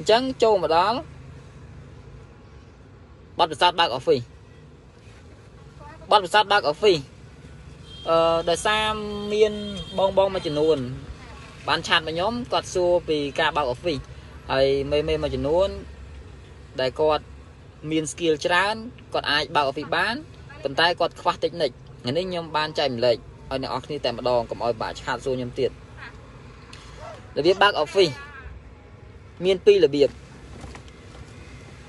អញ្ចឹងចូលមកដល់បទពិសោធន៍បើក Office បទពិសោធន៍បើក Office អឺដោយសារមានបងបងមួយចំនួន បានឆាតមកខ្ញុំគាត់សួរពីការបើក Office ហើយមេមេមួយចំនួន ដែលគាត់មាន skill ច្រើនគាត់អាចបើក Office បានប៉ុន្តែគាត់ខ្វះ technique ថ្ងៃនេះខ្ញុំបានចែកម្លែកឲ្យអ្នកនរគ្នាតែម្ដងកុំឲ្យបាក់ឆាតសួរខ្ញុំទៀតរបៀបបើក Office មានពីររបៀប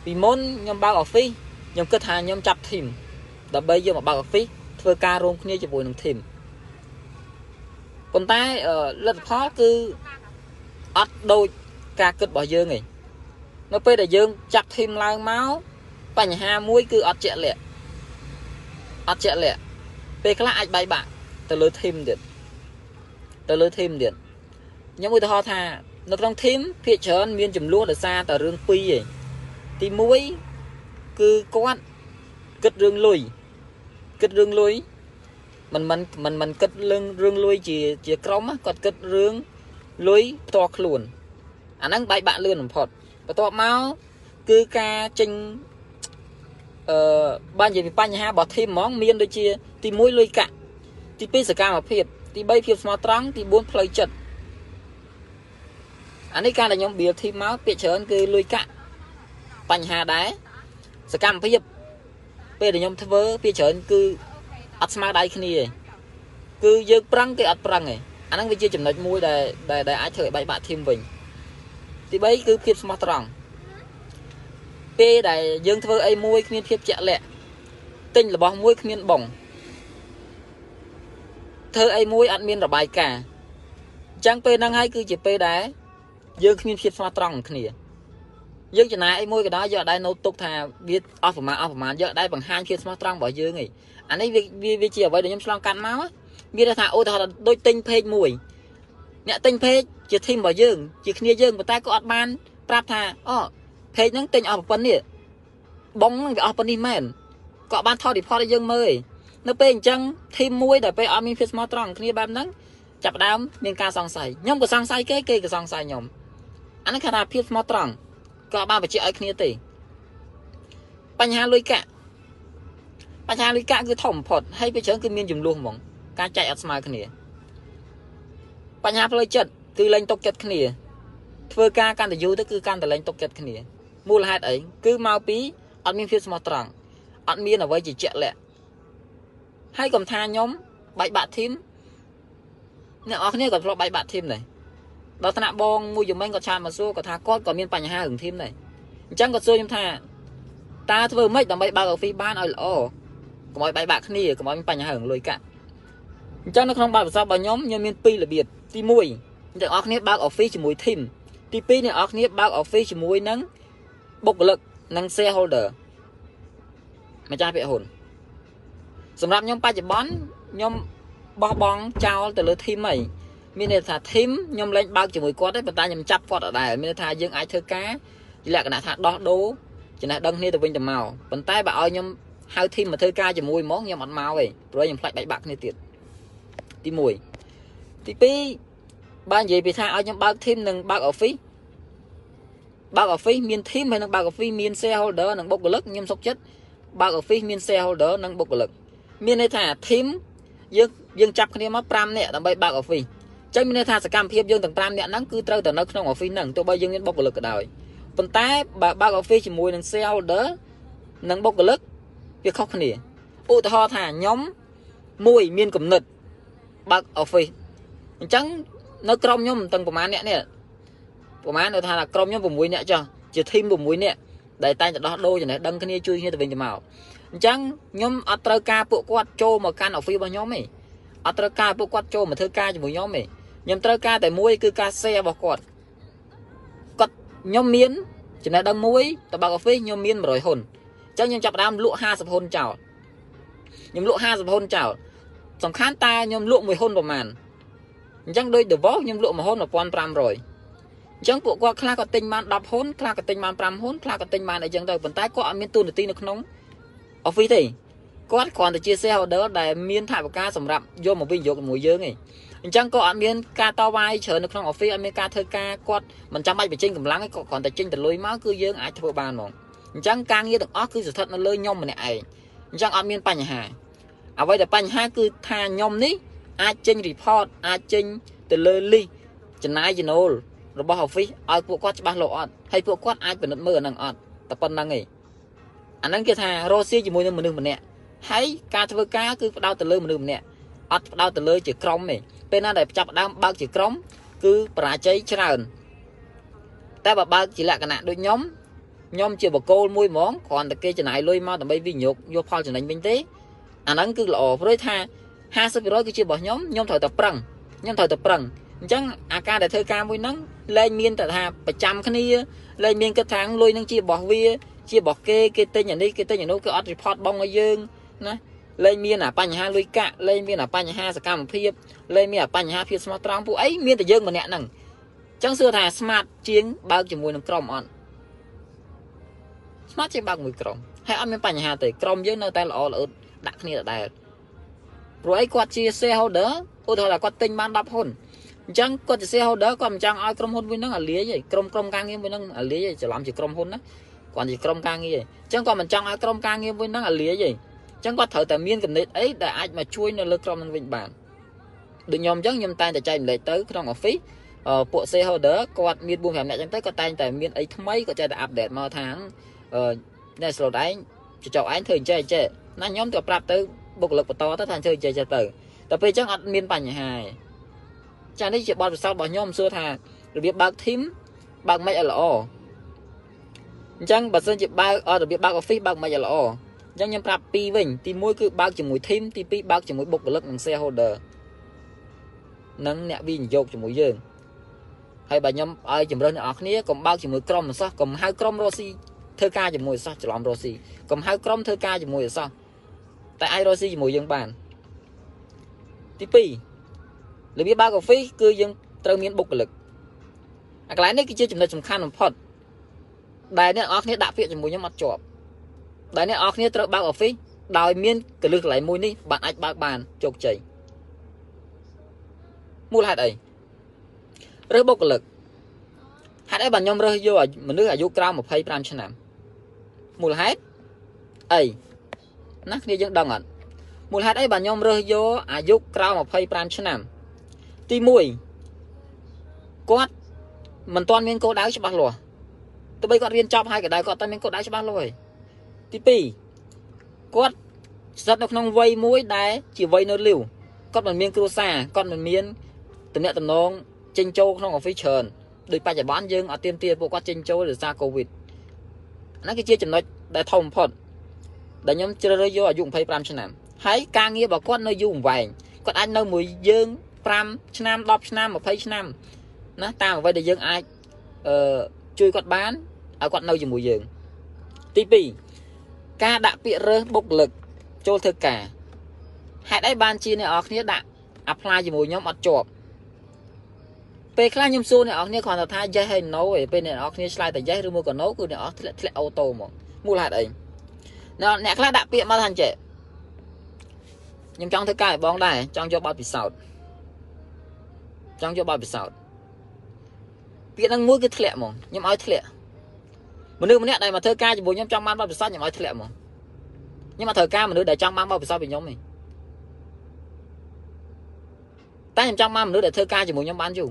ពីមុនខ្ញុំបើក Office ខ្ញុំគិតថាខ្ញុំចាប់ team ដើម្បីយកមកបើក Office ធ្វើការរួមគ្នាជាមួយនឹង team ប៉ុន្តែលទ្ធផលគឺអត់ដូចការគិតរបស់យើងទេនៅពេលដែលយើងចាប់ team ឡើងមកបញ្ហាមួយគឺអត់ជាក់លាក់អត់ជាក់លាក់ពេលខ្លះអាចបែកបាក់ទៅលើ team ទៀតទៅលើ team ទៀតខ្ញុំឧទាហរណ៍ថា នៅក្នុង team ភាគច្រើនមានចំនួនដោយសារតែរឿងពីរឯងទី1គឺគាត់គិតរឿងលុយគិតរឿងលុយមិនមិនមិនមិនគិតរឿងរឿងលុយជាជាក្រុមគាត់គិតរឿងលុយផ្ទាល់ខ្លួនអាហ្នឹងបែកបាក់លឿនបំផុតបន្ទាប់មកគឺការចេញអឺបាននិយាយពីបញ្ហារបស់ធីមហ្មងមានដូចជាទី1លុយកាក់ទី2សកម្មភាពទី3ភាពស្មោះត្រង់ទី4ផ្លូវចិត្ត អានេះការដែលខ្ញុំ build team មកពាក្យច្រើនគឺលុយកាក់បញ្ហាដែរសកម្មភាពពេលដែលខ្ញុំធ្វើពាក្យច្រើនគឺអត់ស្មើដៃគ្នាទេគឺយើងប្រឹងគេអត់ប្រឹងទេអាហ្នឹងវាជាចំណុចមួយដែលដែលអាចធ្វើឲ្យបែកបាក់ team វិញទី3គឺភាពស្មោះត្រង់ពេលដែលយើងធ្វើអីមួយគ្មានភាពជាក់លាក់ទិញរបស់មួយគ្មានបងធ្វើអីមួយអត់មានរបាយការណ៍អញ្ចឹងពេលហ្នឹងហើយគឺជាពេលដែល យើងគ្មានភាពស្មោះត្រង់នឹងគ្នាយើងចំណាយអីមួយក៏ដោយយកដែរនៅទុកថាវាអស់ប្រមាណអស់ប្រមាណយកដែរបង្ហាញភាពស្មោះត្រង់របស់យើងឯងអានេះវាវាជាអ្វីដែលខ្ញុំឆ្លងកាត់មកមានថាឧទាហរណ៍ដូចទិញពេកមួយអ្នកទិញពេកជាធីមរបស់យើង ជាគ្នាយើងប៉ុន្តែក៏អត់បានប្រាប់ថាអូពេកហ្នឹងទិញអស់ប៉ុណ្ណេះបងហ្នឹងវាអស់ប៉ុណ្នេះមែនក៏បានថត report ឲ្យយើងមើលនៅពេលអញ្ចឹងធីមមួយដែលពេលអត់មានភាពស្មោះត្រង់គ្នាបែបហ្នឹងចាប់ដើមមានការសង្ស័យខ្ញុំក៏សង្ស័យគេគេក៏សង្ស័យខ្ញុំ អានេះគេថាភាពស្មោះត្រង់ក៏បានបញ្ជាក់ឲ្យគ្នាទេបញ្ហាលុយកាក់បញ្ហាលុយកាក់គឺធំបំផុតហើយពេលច្រើនគឺមានចំនួនហ្មងការចែកអត់ស្មើគ្នាបញ្ហាផ្លូវចិត្តគឺលែងຕົកចិត្តគ្នា ធ្វើការកាន់តែយូរទៅគឺកាន់តែលែងຕົកចិត្តគ្នាមូលហេតុអីគឺមកពីអត់មានភាពស្មោះត្រង់អត់មានអ្វីជាជាក់លាក់ហើយកុំថាខ្ញុំបែកបាក់ធីមអ្នកនរគ្នាក៏ធ្លាប់បែកបាក់ធីមដែរ ដល់ថ្នាក់បងមួយយមិញគាត់ឆាតមកសួរគាត់ថាគាត់ក៏មានបញ្ហារឿងធីមដែរអញ្ចឹងគាត់សួរខ្ញុំថាតើធ្វើម៉េចដើម្បីបើកអូហ្វីបានឲ្យល្អកុំឲ្យបែកបាក់គ្នាកុំឲ្យមានបញ្ហារឿងលុយកាក់អញ្ចឹងនៅក្នុងបទពិសោធន៍របស់ខ្ញុំខ្ញុំមានពីររបៀបទី1អ្នកនរគ្នាបើក office ជាមួយ team ទី2អ្នកនរគ្នាបើក office ជាមួយនឹងបុគ្គលិកនិង shareholder ម្ចាស់ភាគហ៊ុនសម្រាប់ខ្ញុំបច្ចុប្បន្នខ្ញុំបោះបង់ចោលទៅលើ team ហី មានន័យថា team ខ្ញុំលែងបើកជាមួយគាត់ទេប៉ុន្តែខ្ញុំចាប់គាត់អត់ដែរមានន័យថាយើងអាចធ្វើការជាលក្ខណៈថាដោះដូរចំណេះដឹងគ្នាទៅវិញទៅមកប៉ុន្តែបើឲ្យខ្ញុំហៅ team មកធ្វើការជាមួយហ្មងខ្ញុំអត់មកទេព្រោះខ្ញុំផ្លាច់បែកបាក់គ្នាទៀតទី1ទី2បើនិយាយពីថាឲ្យខ្ញុំបើក team និងបើក office បើក office មាន team ហើយនឹងបើក office មាន shareholder និងបុគ្គលិកខ្ញុំសុខចិត្តបើក office មាន shareholder និងបុគ្គលិកមានន័យថា team យើងយើងចាប់គ្នាមក5នាក់ដើម្បីបើក office ចឹងមានន័យថាសកម្មភាពយើងទាំង5នាក់ហ្នឹងគឺត្រូវតែនៅក្នុង office ហ្នឹងទោះបីយើងមានបុគ្គលិកក៏ដោយប៉ុន្តែបើបើក office ជាមួយនឹង shareholder និងបុគ្គលិកវាខុសគ្នាឧទាហរណ៍ថាខ្ញុំមួយមានគំនិតបើក office អញ្ចឹងនៅក្រុមខ្ញុំទាំងប្រហែលអ្នកនេះប្រហែលនៅថាក្រុមខ្ញុំ6អ្នកចុះជា team 6អ្នកដែលតែងតែដោះដូរចំណេះដឹងគ្នាជួយគ្នាទៅវិញទៅមកអញ្ចឹងខ្ញុំអត់ត្រូវការពួកគាត់ចូលមកកាន់ office របស់ខ្ញុំទេអត់ត្រូវការពួកគាត់ចូលមកធ្វើការជាមួយខ្ញុំទេ ខ្ញុំត្រូវការតែមួយគឺការ share របស់គាត់គាត់ខ្ញុំមានចំណេះដឹងមួយតបាក់ office ខ្ញុំមាន100ហ៊ុនអញ្ចឹងខ្ញុំចាប់ដើមលក់50ហ៊ុនចោលខ្ញុំលក់50ហ៊ុនចោលសំខាន់តើខ្ញុំលក់មួយហ៊ុនប្រហែលអញ្ចឹងដូច The Vogue ខ្ញុំលក់មួយហ៊ុន1500អញ្ចឹងពួកគាត់ខ្លះក៏ទិញបាន10ហ៊ុនខ្លះក៏ទិញបាន5ហ៊ុនខ្លះក៏ទិញបានអីចឹងទៅប៉ុន្តែគាត់អត់មានទូនាទីនៅក្នុង office ទេគាត់គ្រាន់តែជា shareholder ដែលមានថវិកាសម្រាប់យកមកវិនិយោគជាមួយយើងឯង អអញ្ចឹងក៏អត់មានការតវ៉ាច្រើននៅក្នុង office អត់មានការធ្វើការគាត់មិនចាំបាច់បញ្ចេញកម្លាំងទេគាត់គ្រាន់តែចេញទៅលុយមកគឺយើងអាចធ្វើបានហ្មងអញ្ចឹងការងារទាំងអស់គឺស្ថិតនៅលើខ្ញុំម្នាក់ឯងអញ្ចឹងអត់មានបញ្ហាអ្វីដែលបញ្ហាគឺថាខ្ញុំនេះអាចចេញ report អាចចេញទៅលើ list ចំណាយចំណូលរបស់ office ឲ្យពួកគាត់ច្បាស់លាស់អត់ហើយពួកគាត់អាចពិនិត្យមើលអានឹងអត់តែប៉ុណ្្នឹងឯងអាហ្នឹងគេថារស់ស៊ីជាមួយនឹងមនុស្សម្នាក់ហើយការធ្វើការគឺផ្ដោតទៅលើមនុស្សម្នាក់ អត់ផ្ដោតទៅលើជាក្រុមទេពេលណាដែលចាប់ដើមបើកជាក្រុមគឺបរាជ័យច្រើនតែបើបើកជាលក្ខណៈដូចខ្ញុំខ្ញុំជាបកគោលមួយហ្មងគ្រាន់តែគេចំណាយលុយមកដើម្បីវិនិយោគយកផលចំណេញវិញទេអាហ្នឹងគឺល្អព្រោះថា50%គឺជារបស់ខ្ញុំខ្ញុំត្រូវតែប្រឹងខ្ញុំត្រូវតែប្រឹងអញ្ចឹងអាការដែលធ្វើការមួយហ្នឹងលែងមានតែថាប្រចាំគ្នាលែងមានគិតថាលុយហ្នឹងជារបស់វា ជារបស់គេគេទិញអានេះគេទិញអានោះគេអត់ report បងឲ្យយើងណា លែងមានអាបញ្ហាលុយកាក់លែងមានអាបញ្ហាសកម្មភាពលែងមានអាបញ្ហាភាពស្មោះត្រង់ពួកអីមានតែយើងម្នាក់ហ្នឹងអញ្ចឹងសួរថា smart ជាងបើកជាមួយនឹងក្រុមអត់ smart ជាងបើកមួយក្រុមហើយអត់មានបញ្ហាទេក្រុមយើងនៅតែល្អល្អដាក់គ្នាដដែលព្រោះអីគាត់ជា shareholder ឧទាហរណ៍ថាគាត់ទិញបាន10ហ៊ុនអញ្ចឹងគាត់ជា shareholder គាត់មិនចង់ឲ្យក្រុមហ៊ុនមួយហ្នឹងអាលាយទេក្រុមក្រុមការងារមួយហ្នឹងអាលាយទេច្រឡំជាក្រុមហ៊ុនណាគាត់ជាក្រុមការងារអញ្ចឹងគាត់មិនចង់ឲ្យក្រុមការងារមួយហ្នឹងអាលាយទេអញ្ចឹងគាត់ត្រូវតែមានកំណត់អីដែលអាចមកជួយនៅលើក្រុមហ្នឹងវិញបានដូចខ្ញុំអញ្ចឹងខ្ញុំតែងតែចែកម្លែកទៅក្នុង office ពួក shareholder គាត់មាន4 5នាក់អញ្ចឹងទៅគាត់តែងតែមានអីថ្មីគាត់ចេះតែ update មកថាអឺអ្នកស្លូតឯងចចកឯងធ្វើអញ្ចេះអញ្ចេះណាខ្ញុំក៏ប្រាប់ទៅបុគ្គលិកបន្តទៅថាធ្វើអញ្ចេះចេះទៅតែពេលអញ្ចឹងអត់មានបញ្ហាទេចានេះជាបទពិសោធន៍របស់ខ្ញុំសួរថារបៀបបើក team បើកមិនឲ្យល្អអញ្ចឹងបើសិនជាបើករបៀបបើក office បើកមិនឲ្យល្អអញ្ចឹងខ្ញុំប្រាប់ពីរវិញទី1គឺបើកជាមួយ team ទី2បើកជាមួយបុគ្គលិកនិង shareholder និងអ្នកវិនិយោគជាមួយយើងហើយបើខ្ញុំឲ្យជំរឿនអ្នកនរគ្នាកុំបើកជាមួយក្រុមអសោះកុំហៅក្រុមរស់ស៊ីធ្វើការជាមួយអសោះច្រឡំរស់ស៊ីកុំហៅក្រុមធ្វើការជាមួយអសោះតែអាចរស់ស៊ីជាមួយយើងបានទី2របៀបបើក office គឺយើងត្រូវមានបុគ្គលិកអាកន្លែងនេះគឺជាចំណុចសំខាន់បំផុតដែលអ្នកនរគ្នាដាក់ពាក្យជាមួយខ្ញុំអត់ជាប់ ដែលអ្នកនរគ្នាត្រូវបើក office ដោយមានកលឹះកន្លែងមួយនេះបានអាចបើកបានជោគជ័យមូលហេតុអីរើសបុគ្គលិកហេតុអីបានខ្ញុំរើសយកមនុស្សអាយុក្រោម25ឆ្នាំមូលហេតុអីណាគ្នាយើងដឹងអត់មូលហេតុអីបានខ្ញុំរើសយកអាយុក្រោម25ឆ្នាំទី1គាត់មិនទាន់មានគោលដៅច្បាស់លាស់ទោះបីគាត់រៀនចប់ហើយក៏ដោយគាត់តែមានគោលដៅច្បាស់លាស់ហើយ ទី2គាត់ស្ថិតនៅក្នុងវ័យមួយដែលជាវ័យនៅលីវគាត់មិនមានគ្រួសារគាត់មិនមានតំណែងតំណងចេញចូលក្នុង office ច្រើនដោយបច្ចុប្បន្នយើងអត់ទៀមទាពួកគាត់ចេញចូលដោយសារ covid ហ្នឹងគឺជាចំណុចដែលធំបំផុតដែលខ្ញុំជ្រើសរើសយកអាយុ25ឆ្នាំហើយការងាររបស់គាត់នៅយូរអង្វែងគាត់អាចនៅមួយយើង5ឆ្នាំ10ឆ្នាំ20ឆ្នាំណាតាមអ្វីដែលយើងអាចអឺជួយគាត់បានឲ្យគាត់នៅជាមួយយើងទី2 ការដាក់ពាក្យរើសបុគ្គលិកចូលធ្វើការហេតុអីបានជាអ្នកនរគ្នាដាក់ apply ជាមួយខ្ញុំអត់ជាប់ពេលខ្លះខ្ញុំសួរអ្នកនរគ្នាគ្រាន់តែថា yes ហើយ no ឯពេលអ្នកនរគ្នាឆ្លើយតែ yes ឬមួយក៏ no គឺអ្នកនរធ្លាក់ធ្លាក់អូតូហ្មងមូលហេតុអីអ្នកខ្លះដាក់ពាក្យមកថាអញ្ចេះខ្ញុំចង់ធ្វើការឲ្យបងដែរចង់យកបទពិសោធន៍ចង់យកបទពិសោធន៍ពាក្យហ្នឹងមួយគឺធ្លាក់ហ្មងខ្ញុំឲ្យធ្លាក់ មនុស្សម្នាក់ដែលមកធ្វើការជាមួយខ្ញុំចង់បានបទពិសោធន៍ខ្ញុំឲ្យធ្លាក់ហ្មងខ្ញុំមកធ្វើការមនុស្សដែលចង់បានបទពិសោធន៍ពីខ្ញុំទេតែខ្ញុំចង់បានមនុស្សដែលធ្វើការជាមួយខ្ញុំបានយូរ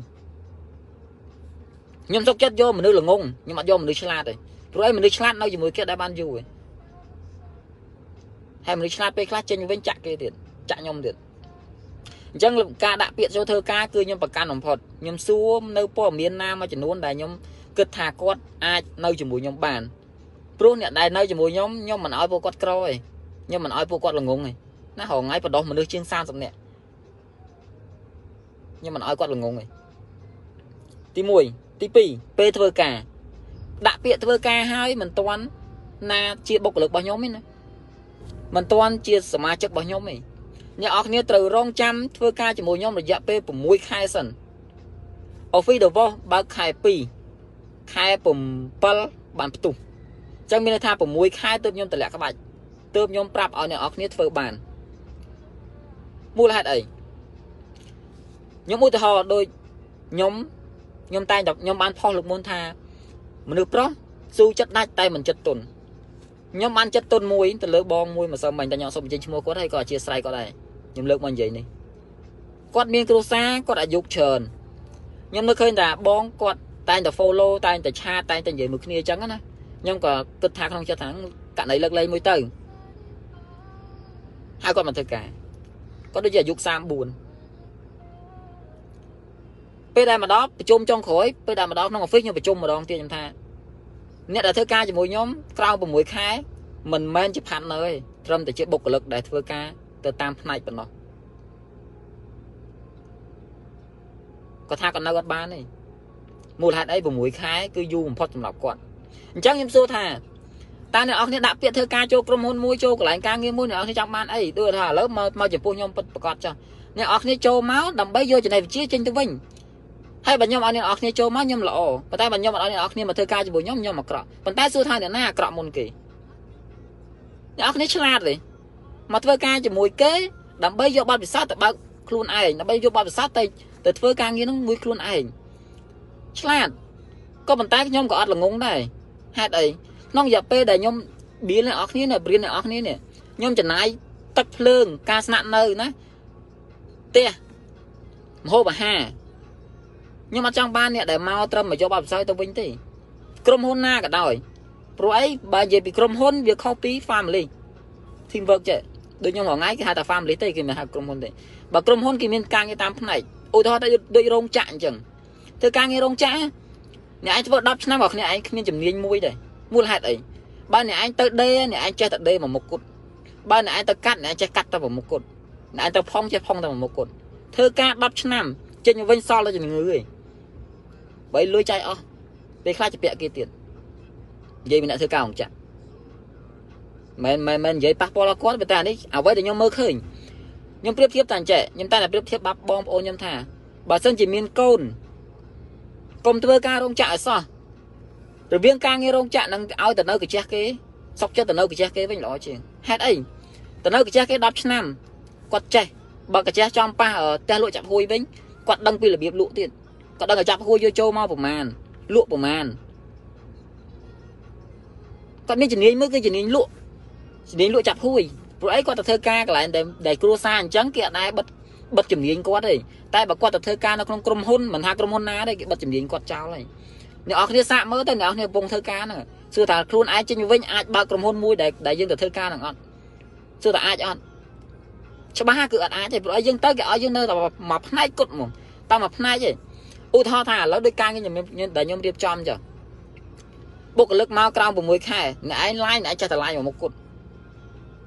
ខ្ញុំសុកចិត្តយកមនុស្សល្ងងខ្ញុំអត់យកមនុស្សឆ្លាតទេព្រោះឯមនុស្សឆ្លាតនៅជាមួយគេដែលបានយូរឯងហើយមនុស្សឆ្លាតពេលខ្លះចេញវិញចាក់គេទៀតចាក់ខ្ញុំទៀតអញ្ចឹងការដាក់ពាក្យចូលធ្វើការគឺខ្ញុំប្រកាន់បំផុតខ្ញុំសួរនៅព័ត៌មានណាមួយចំនួនដែលខ្ញុំ គិតថាគាត់អាចនៅជាមួយខ្ញុំបានព្រោះអ្នកដែលនៅជាមួយខ្ញុំខ្ញុំមិនអោយពួកគាត់ក្រទេខ្ញុំមិនអោយពួកគាត់ល្ងងទេណាហងៃបដោះមនុស្សជាង30នាក់ខ្ញុំមិនអោយគាត់ល្ងងទេទី1ទី2ពេលធ្វើការដាក់ពាក្យធ្វើការហើយមិនទាន់ណាជាបុគ្គលិករបស់ខ្ញុំទេណាមិនទាន់ជាសមាជិករបស់ខ្ញុំទេអ្នកនរគ្នាត្រូវរងចាំធ្វើការជាមួយខ្ញុំរយៈពេល6ខែសិន Office Davos បើកខែ2 ខែ7បានផ្ទុះអញ្ចឹងមានន័យថា6ខែទើបខ្ញុំតម្លាក់ក្បាច់ទើបខ្ញុំប្រាប់ឲ្យអ្នកនរគ្នាធ្វើបានមូលហេតុអីខ្ញុំឧទាហរណ៍ដូចខ្ញុំខ្ញុំតែងតែខ្ញុំបានផុសលោកមុនថាមនុស្សប្រុសស៊ូចិត្តដាច់តែមិនចិត្តទុនខ្ញុំបានចិត្តទុនមួយទៅលើបងមួយម្សិលមិញតែខ្ញុំសុំបញ្ចេញឈ្មោះគាត់ហើយក៏អធិស្ឋានគាត់ដែរខ្ញុំលើកមកនិយាយនេះគាត់មានគ្រួសារគាត់អាយុច្រើនខ្ញុំនៅឃើញថាបងគាត់ តែងតែ follow តែងតែឆាតតែងតែនិយាយមួយគ្នាអញ្ចឹងណាខ្ញុំក៏គិតថាក្នុងចិត្តថាករណីលើកលែងមួយទៅហើយគាត់មកធ្វើការគាត់ដូចជាអាយុ34ពេលដែលមកដល់ប្រជុំចុងក្រោយពេលដែលមកដល់ក្នុង office ខ្ញុំប្រជុំម្ដងទៀតខ្ញុំថាអ្នកដែលធ្វើការជាមួយខ្ញុំក្រៅ6ខែមិនមែនជាផាត់នៅទេត្រឹមតែជាបុគ្គលិកដែលធ្វើការទៅតាមផ្នែកប៉ុណ្ណោះគាត់ថាគាត់នៅអត់បានទេ មូលហេតុអី6ខែគឺយូរបំផុតសម្រាប់គាត់អញ្ចឹងខ្ញុំសួរថាតើអ្នកនរគ្នាដាក់ពាក្យធ្វើការចូលក្រុមហ៊ុនមួយចូលកន្លែងការងារមួយអ្នកនរគ្នាចង់បានអីដូចថាឥឡូវមកមកចំពោះខ្ញុំពិតប្រកបចុះអ្នកនរគ្នាចូលមកដើម្បីយកចំណេះវិជ្ជាចេញទៅវិញហើយបើខ្ញុំឲ្យអ្នកនរគ្នាចូលមកខ្ញុំល្អប៉ុន្តែបើខ្ញុំអត់ឲ្យអ្នកនរគ្នាមកធ្វើការជាមួយខ្ញុំខ្ញុំអាក្រក់ប៉ុន្តែសួរថាអ្នកណាអាក្រក់មុនគេអ្នកនរគ្នាឆ្លាតទេមកធ្វើការជាមួយគេដើម្បីយកបទពិសោធន៍ទៅបើកខ្លួនឯងដើម្បីយកបទពិសោធន៍ទៅទៅធ្វើការងារនឹងមួយខ្លួនឯង ឆ្លាតក៏ប៉ុន្តែខ្ញុំក៏អត់ល្ងងដែរហេតុអីក្នុងរយៈពេលដែលខ្ញុំបៀលអ្នកនរគ្នាបរៀនអ្នកនរគ្នានេះខ្ញុំចំណាយទឹកភ្លើងការស្នាក់នៅណាផ្ទះមហូបអាហារខ្ញុំអត់ចង់បានអ្នកដែលមកត្រឹមមកយកបទពិសោធន៍ទៅវិញទេក្រុមហ៊ុនណាក៏ដោយព្រោះអីបើនិយាយពីក្រុមហ៊ុនវាខុសពី family team work ចេះដូចខ្ញុំរងថ្ងៃគេហៅថា family ទេគេមិនហៅក្រុមហ៊ុនទេបើក្រុមហ៊ុនគេមានការងារតាមផ្នែកឧទាហរណ៍ដូចរោងចក្រអញ្ចឹង ធ្វើការងាររោងចក្រអ្នកឯងធ្វើ10ឆ្នាំរបស់គ្នាឯងគ្មានជំនាញមួយដែរមូលហេតុអីបើអ្នកឯងទៅដេអ្នកឯងចេះតែដេមួយមុខគត់បើអ្នកឯងទៅកាត់អ្នកឯងចេះកាត់តែមួយមុខគត់អ្នកឯងទៅផុងចេះផុងតែមួយមុខគត់ធ្វើការ10ឆ្នាំចេញមកវិញសល់តែជំងឺឯងបើលុយចាយអស់ពេលខ្លះជាពាក់គេទៀតនិយាយពីអ្នកធ្វើការអង្គចាក់មិនមិនមិននិយាយប៉ះពាល់ដល់គាត់ប៉ុន្តែនេះអ្វីដែលខ្ញុំមើលឃើញខ្ញុំប្រៀបធៀបតែអញ្ចេះខ្ញុំតែប្រៀបធៀបបាប់បងប្អូនខ្ញុំថាបើសិនជាមានកូន កុំធ្វើការរោងចក្រឲ្យសោះរបៀងការងាររោងចក្រនឹងឲ្យទៅនៅកាជះគេសុកចិត្តទៅនៅកាជះគេវិញល្អជាងហេតុអីទៅនៅកាជះគេ10ឆ្នាំគាត់ចេះបើកាជះចំប៉ះផ្ទះលក់ចាប់ហួយវិញគាត់ដឹងពីរបៀបលក់ទៀតគាត់ដឹងថាចាប់ហួយយកចូលមកប្រមាណលក់ប្រមាណគាត់មានជំនាញមើលគឺជំនាញលក់ជំនាញលក់ចាប់ហួយព្រោះអីគាត់ទៅធ្វើការកន្លែងដែលគ្រួសារអញ្ចឹងគេអត់ដែរបិទ បិទជំនាញគាត់ទេតែបើគាត់ទៅធ្វើការនៅក្នុងក្រុមហ៊ុនមិនថាក្រុមហ៊ុនណាទេគេបិទជំនាញគាត់ចោលហើយអ្នកនរគ្នាសាកមើលទៅអ្នកនរគ្នាកំពុងធ្វើការហ្នឹងសួរថាខ្លួនឯងចេញវិញអាចបើកក្រុមហ៊ុនមួយដែលដែលយើងទៅធ្វើការហ្នឹងអត់សួរថាអាចអត់ច្បាស់គឺអត់អាចទេព្រោះឲ្យយើងទៅគេឲ្យយើងនៅតែមួយផ្នែកគត់ហ្មងតែមួយផ្នែកទេឧទាហរណ៍ថាឥឡូវដោយការខ្ញុំដែលខ្ញុំរៀបចំចុះបុគ្គលិកមកក្រោម6ខែអ្នកឯងឡាយអ្នកឯងចេះតែឡាយមួយមុខគត់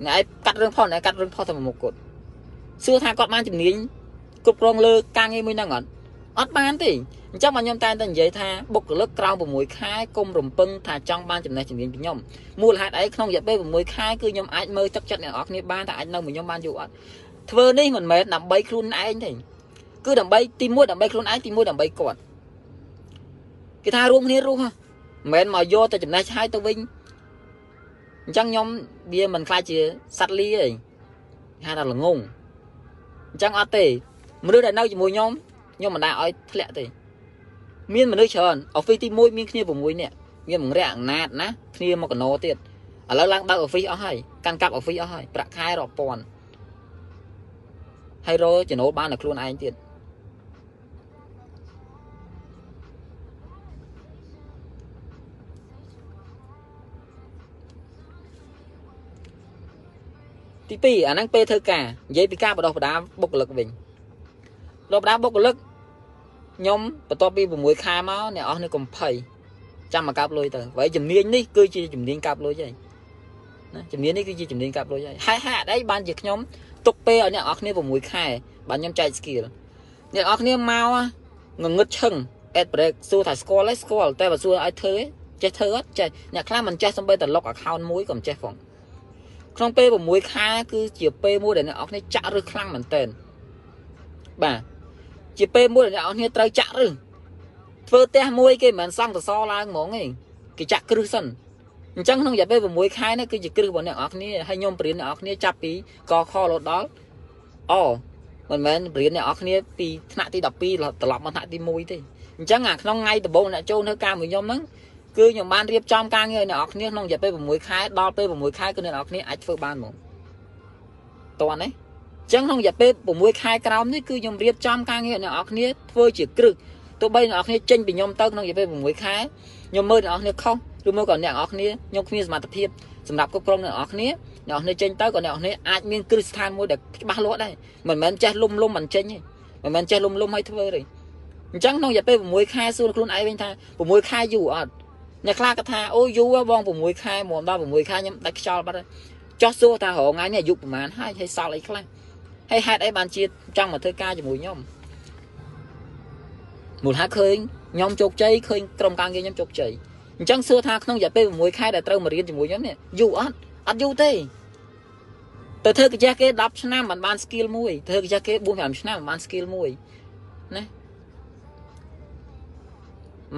អ្នកឯងកាត់រឿងផុសអ្នកកាត់រឿងផុសតែមួយមុខគត់ សួរថាគាត់បានជំនាញគ្រប់គ្រងលើការងារមួយហ្នឹងអត់អត់បានទេអញ្ចឹងមកខ្ញុំតែងតែនិយាយថាបុគ្គលិកក្រៅ6ខែគុំរំពឹងថាចង់បានចំណេះជំនាញពីខ្ញុំមូលហេតុអីក្នុងរយៈពេល6ខែគឺខ្ញុំអាចមើលទឹកចិត្តអ្នកនរគ្នាបានថាអាចនៅមួយខ្ញុំបានយូរអត់ធ្វើនេះមិនមែនដើម្បីខ្លួនឯងទេគឺដើម្បីទី1ដើម្បីខ្លួនឯងទី1ដើម្បីគាត់គេថារួមគ្នារស់មិនមែនមកយកតែចំណេះឆាយទៅវិញអញ្ចឹងខ្ញុំវាមិនខ្លាចជាសัตว์លីទេហៅថាល្ងង អញ្ចឹងអត់ទេមនុស្សដែលនៅជាមួយខ្ញុំខ្ញុំមិនដែលឲ្យធ្លាក់ទេមានមនុស្សច្រើនអូហ្វីសទី1មានគ្នា6នាក់មានមង្រាក់អំណាចណាគ្នាមកកណោទៀតឥឡូវឡើងបើកអូហ្វីសអស់ហើយកាន់កាប់អូហ្វីសអស់ហើយប្រាក់ខែរាប់ពាន់ហើយរកចំណូលបានដល់ខ្លួនឯងទៀត ទី2អាហ្នឹងពេលធ្វើការនិយាយពីការបដោះបដាបុគ្គលិកវិញបដោះបដាបុគ្គលិកខ្ញុំបន្ទាប់ពី6ខែមកអ្នកអស់នេះកំភៃចាំមកកាប់លុយទៅហើយជំនាញនេះគឺជាជំនាញកាប់លុយហើយណាជំនាញនេះគឺជាជំនាញកាប់លុយហើយហើយហេតុអីបានជាខ្ញុំទុកពេលឲ្យអ្នកនរគ្នា6ខែបាទខ្ញុំចែក skill អ្នកនរគ្នាមកងងឹតឈឹង ad break សួរថាស្គាល់ទេស្គាល់តែបើសួរឲ្យធ្វើចេះធ្វើអត់ចេះអ្នកខ្លះមិនចេះសំបីតែ log account មួយក៏មិនចេះផង ក្នុងពេល6ខែគឺជាពេលមួយដែលអ្នកនរគ្នាចាក់រឹសខ្លាំងមែនតើបាទជាពេលមួយអ្នកនរគ្នាត្រូវចាក់រឹសធ្វើផ្ទះមួយគេមិនមែនសង់សសរឡើងហ្មងទេគេចាក់គ្រឹះសិនអញ្ចឹងក្នុងរយៈពេល6ខែនេះគឺជាគ្រឹះរបស់អ្នកនរគ្នាហើយខ្ញុំបរៀនអ្នកនរគ្នាចាប់ពីកខរហូតដល់អមិនមែនរៀនអ្នកនរគ្នាពីថ្នាក់ទី12ត្រឡប់មកថ្នាក់ទី1ទេអញ្ចឹងអាក្នុងថ្ងៃដំបូងអ្នកចូលធ្វើការមួយខ្ញុំហ្នឹង គឺខ្ញុំបានរៀបចំការងារឲ្យអ្នកនរគ្នាក្នុងរយៈពេល6ខែដល់ពេល6ខែគឺអ្នកនរគ្នាអាចធ្វើបានហ្មងតោះណាអញ្ចឹងក្នុងរយៈពេល6ខែក្រោមនេះគឺខ្ញុំរៀបចំការងារអ្នកនរគ្នាធ្វើជាគ្រឹះទោះបីអ្នកនរគ្នាចេញពីខ្ញុំទៅក្នុងរយៈពេល6ខែខ្ញុំមើលអ្នកនរគ្នាខុសឬមកក៏អ្នកនរគ្នាខ្ញុំគ្មានសមត្ថភាពសម្រាប់គ្រប់គ្រងអ្នកនរគ្នាអ្នកនរចេញទៅក៏អ្នកនរអាចមានគ្រឹះស្ថានមួយដែលច្បាស់លាស់ដែរមិនមែនចេះលុំលុំមិនចេញទេមិនមែនចេះលុំលុំឲ្យធ្វើទេអញ្ចឹងក្នុងរយៈពេល6ខែសួរខ្លួនឯងវិញថា6ខែយូរអត់ អ្នកខ្លះក៏ថាអូយូរបង6ខែមកដល់6ខែខ្ញុំដាច់ខ្យល់បាត់ហើយចោះសួរថារងថ្ងៃនេះអាយុប្រហែលហើយហើយសល់អីខ្លះហើយហេតុអីបានជាចង់មកធ្វើការជាមួយខ្ញុំមូលហេតុឃើញខ្ញុំជោគជ័យឃើញក្រុមការងារខ្ញុំជោគជ័យអញ្ចឹងសួរថាក្នុងរយៈពេល6ខែដែលត្រូវមករៀនជាមួយខ្ញុំនេះយូរអត់អត់យូរទេទៅធ្វើកាចេះគេ10ឆ្នាំមិនបាន skill មួយធ្វើកាចេះគេ4 5ឆ្នាំមិនបាន skill មួយណា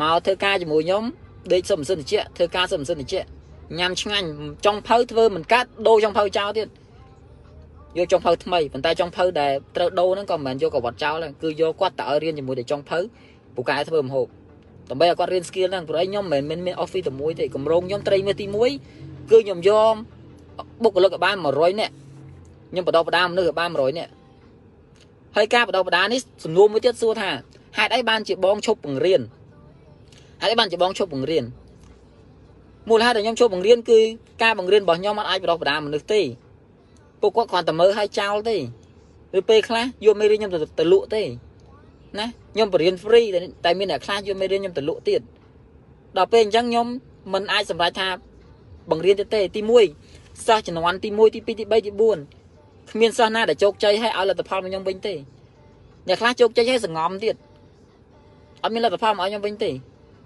មកធ្វើការជាមួយខ្ញុំ ដេកសុំសិនតិចធ្វើការសុំសិនតិចញ៉ាំឆ្ងាញ់ចុងភៅធ្វើមិនកាត់ដូរចុងភៅចោលទៀតយកចុងភៅថ្មីប៉ុន្តែចុងភៅដែលត្រូវដូរហ្នឹងក៏មិនមែនយកកវត្តចោលគឺយកគាត់ទៅឲ្យរៀនជាមួយតែចុងភៅពូកែធ្វើម្ហូបដើម្បីឲ្យគាត់រៀន skill ហ្នឹងព្រោះឯងខ្ញុំមិនមែនមាន office តែមួយទេកម្រងខ្ញុំត្រីមាសទី1គឺខ្ញុំយកបុគ្គលិកឲ្យបាន100នាក់ខ្ញុំបដោបដាមនុស្សឲ្យបាន100នាក់ហើយការបដោបដានេះសំណួរមួយទៀតសួរថាហេតុអីបានជាបងឈប់បង្រៀន ហេតុអីបានជាបងឈប់បង្រៀនមូលហេតុដែលខ្ញុំឈប់បង្រៀនគឺការបង្រៀនរបស់ខ្ញុំអាចបដោបដាមនុស្សទេពួកគាត់គ្រាន់តែមើលឲ្យចោលទេឬពេលខ្លះយកមេរៀនខ្ញុំទៅលក់ទេណាខ្ញុំបរៀន free តែមានអ្នកខ្លះយកមេរៀនខ្ញុំទៅលក់ទៀតដល់ពេលអញ្ចឹងខ្ញុំមិនអាចសម្រេចថាបង្រៀនទៀតទេទី1សិស្សជំនាន់ទី1ទី2ទី3ទី4គ្មានសិស្សណាដែលជោគជ័យឲ្យឲ្យលទ្ធផលមកខ្ញុំវិញទេអ្នកខ្លះជោគជ័យឲ្យសងំទៀតអត់មានលទ្ធផលមកឲ្យខ្ញុំវិញទេ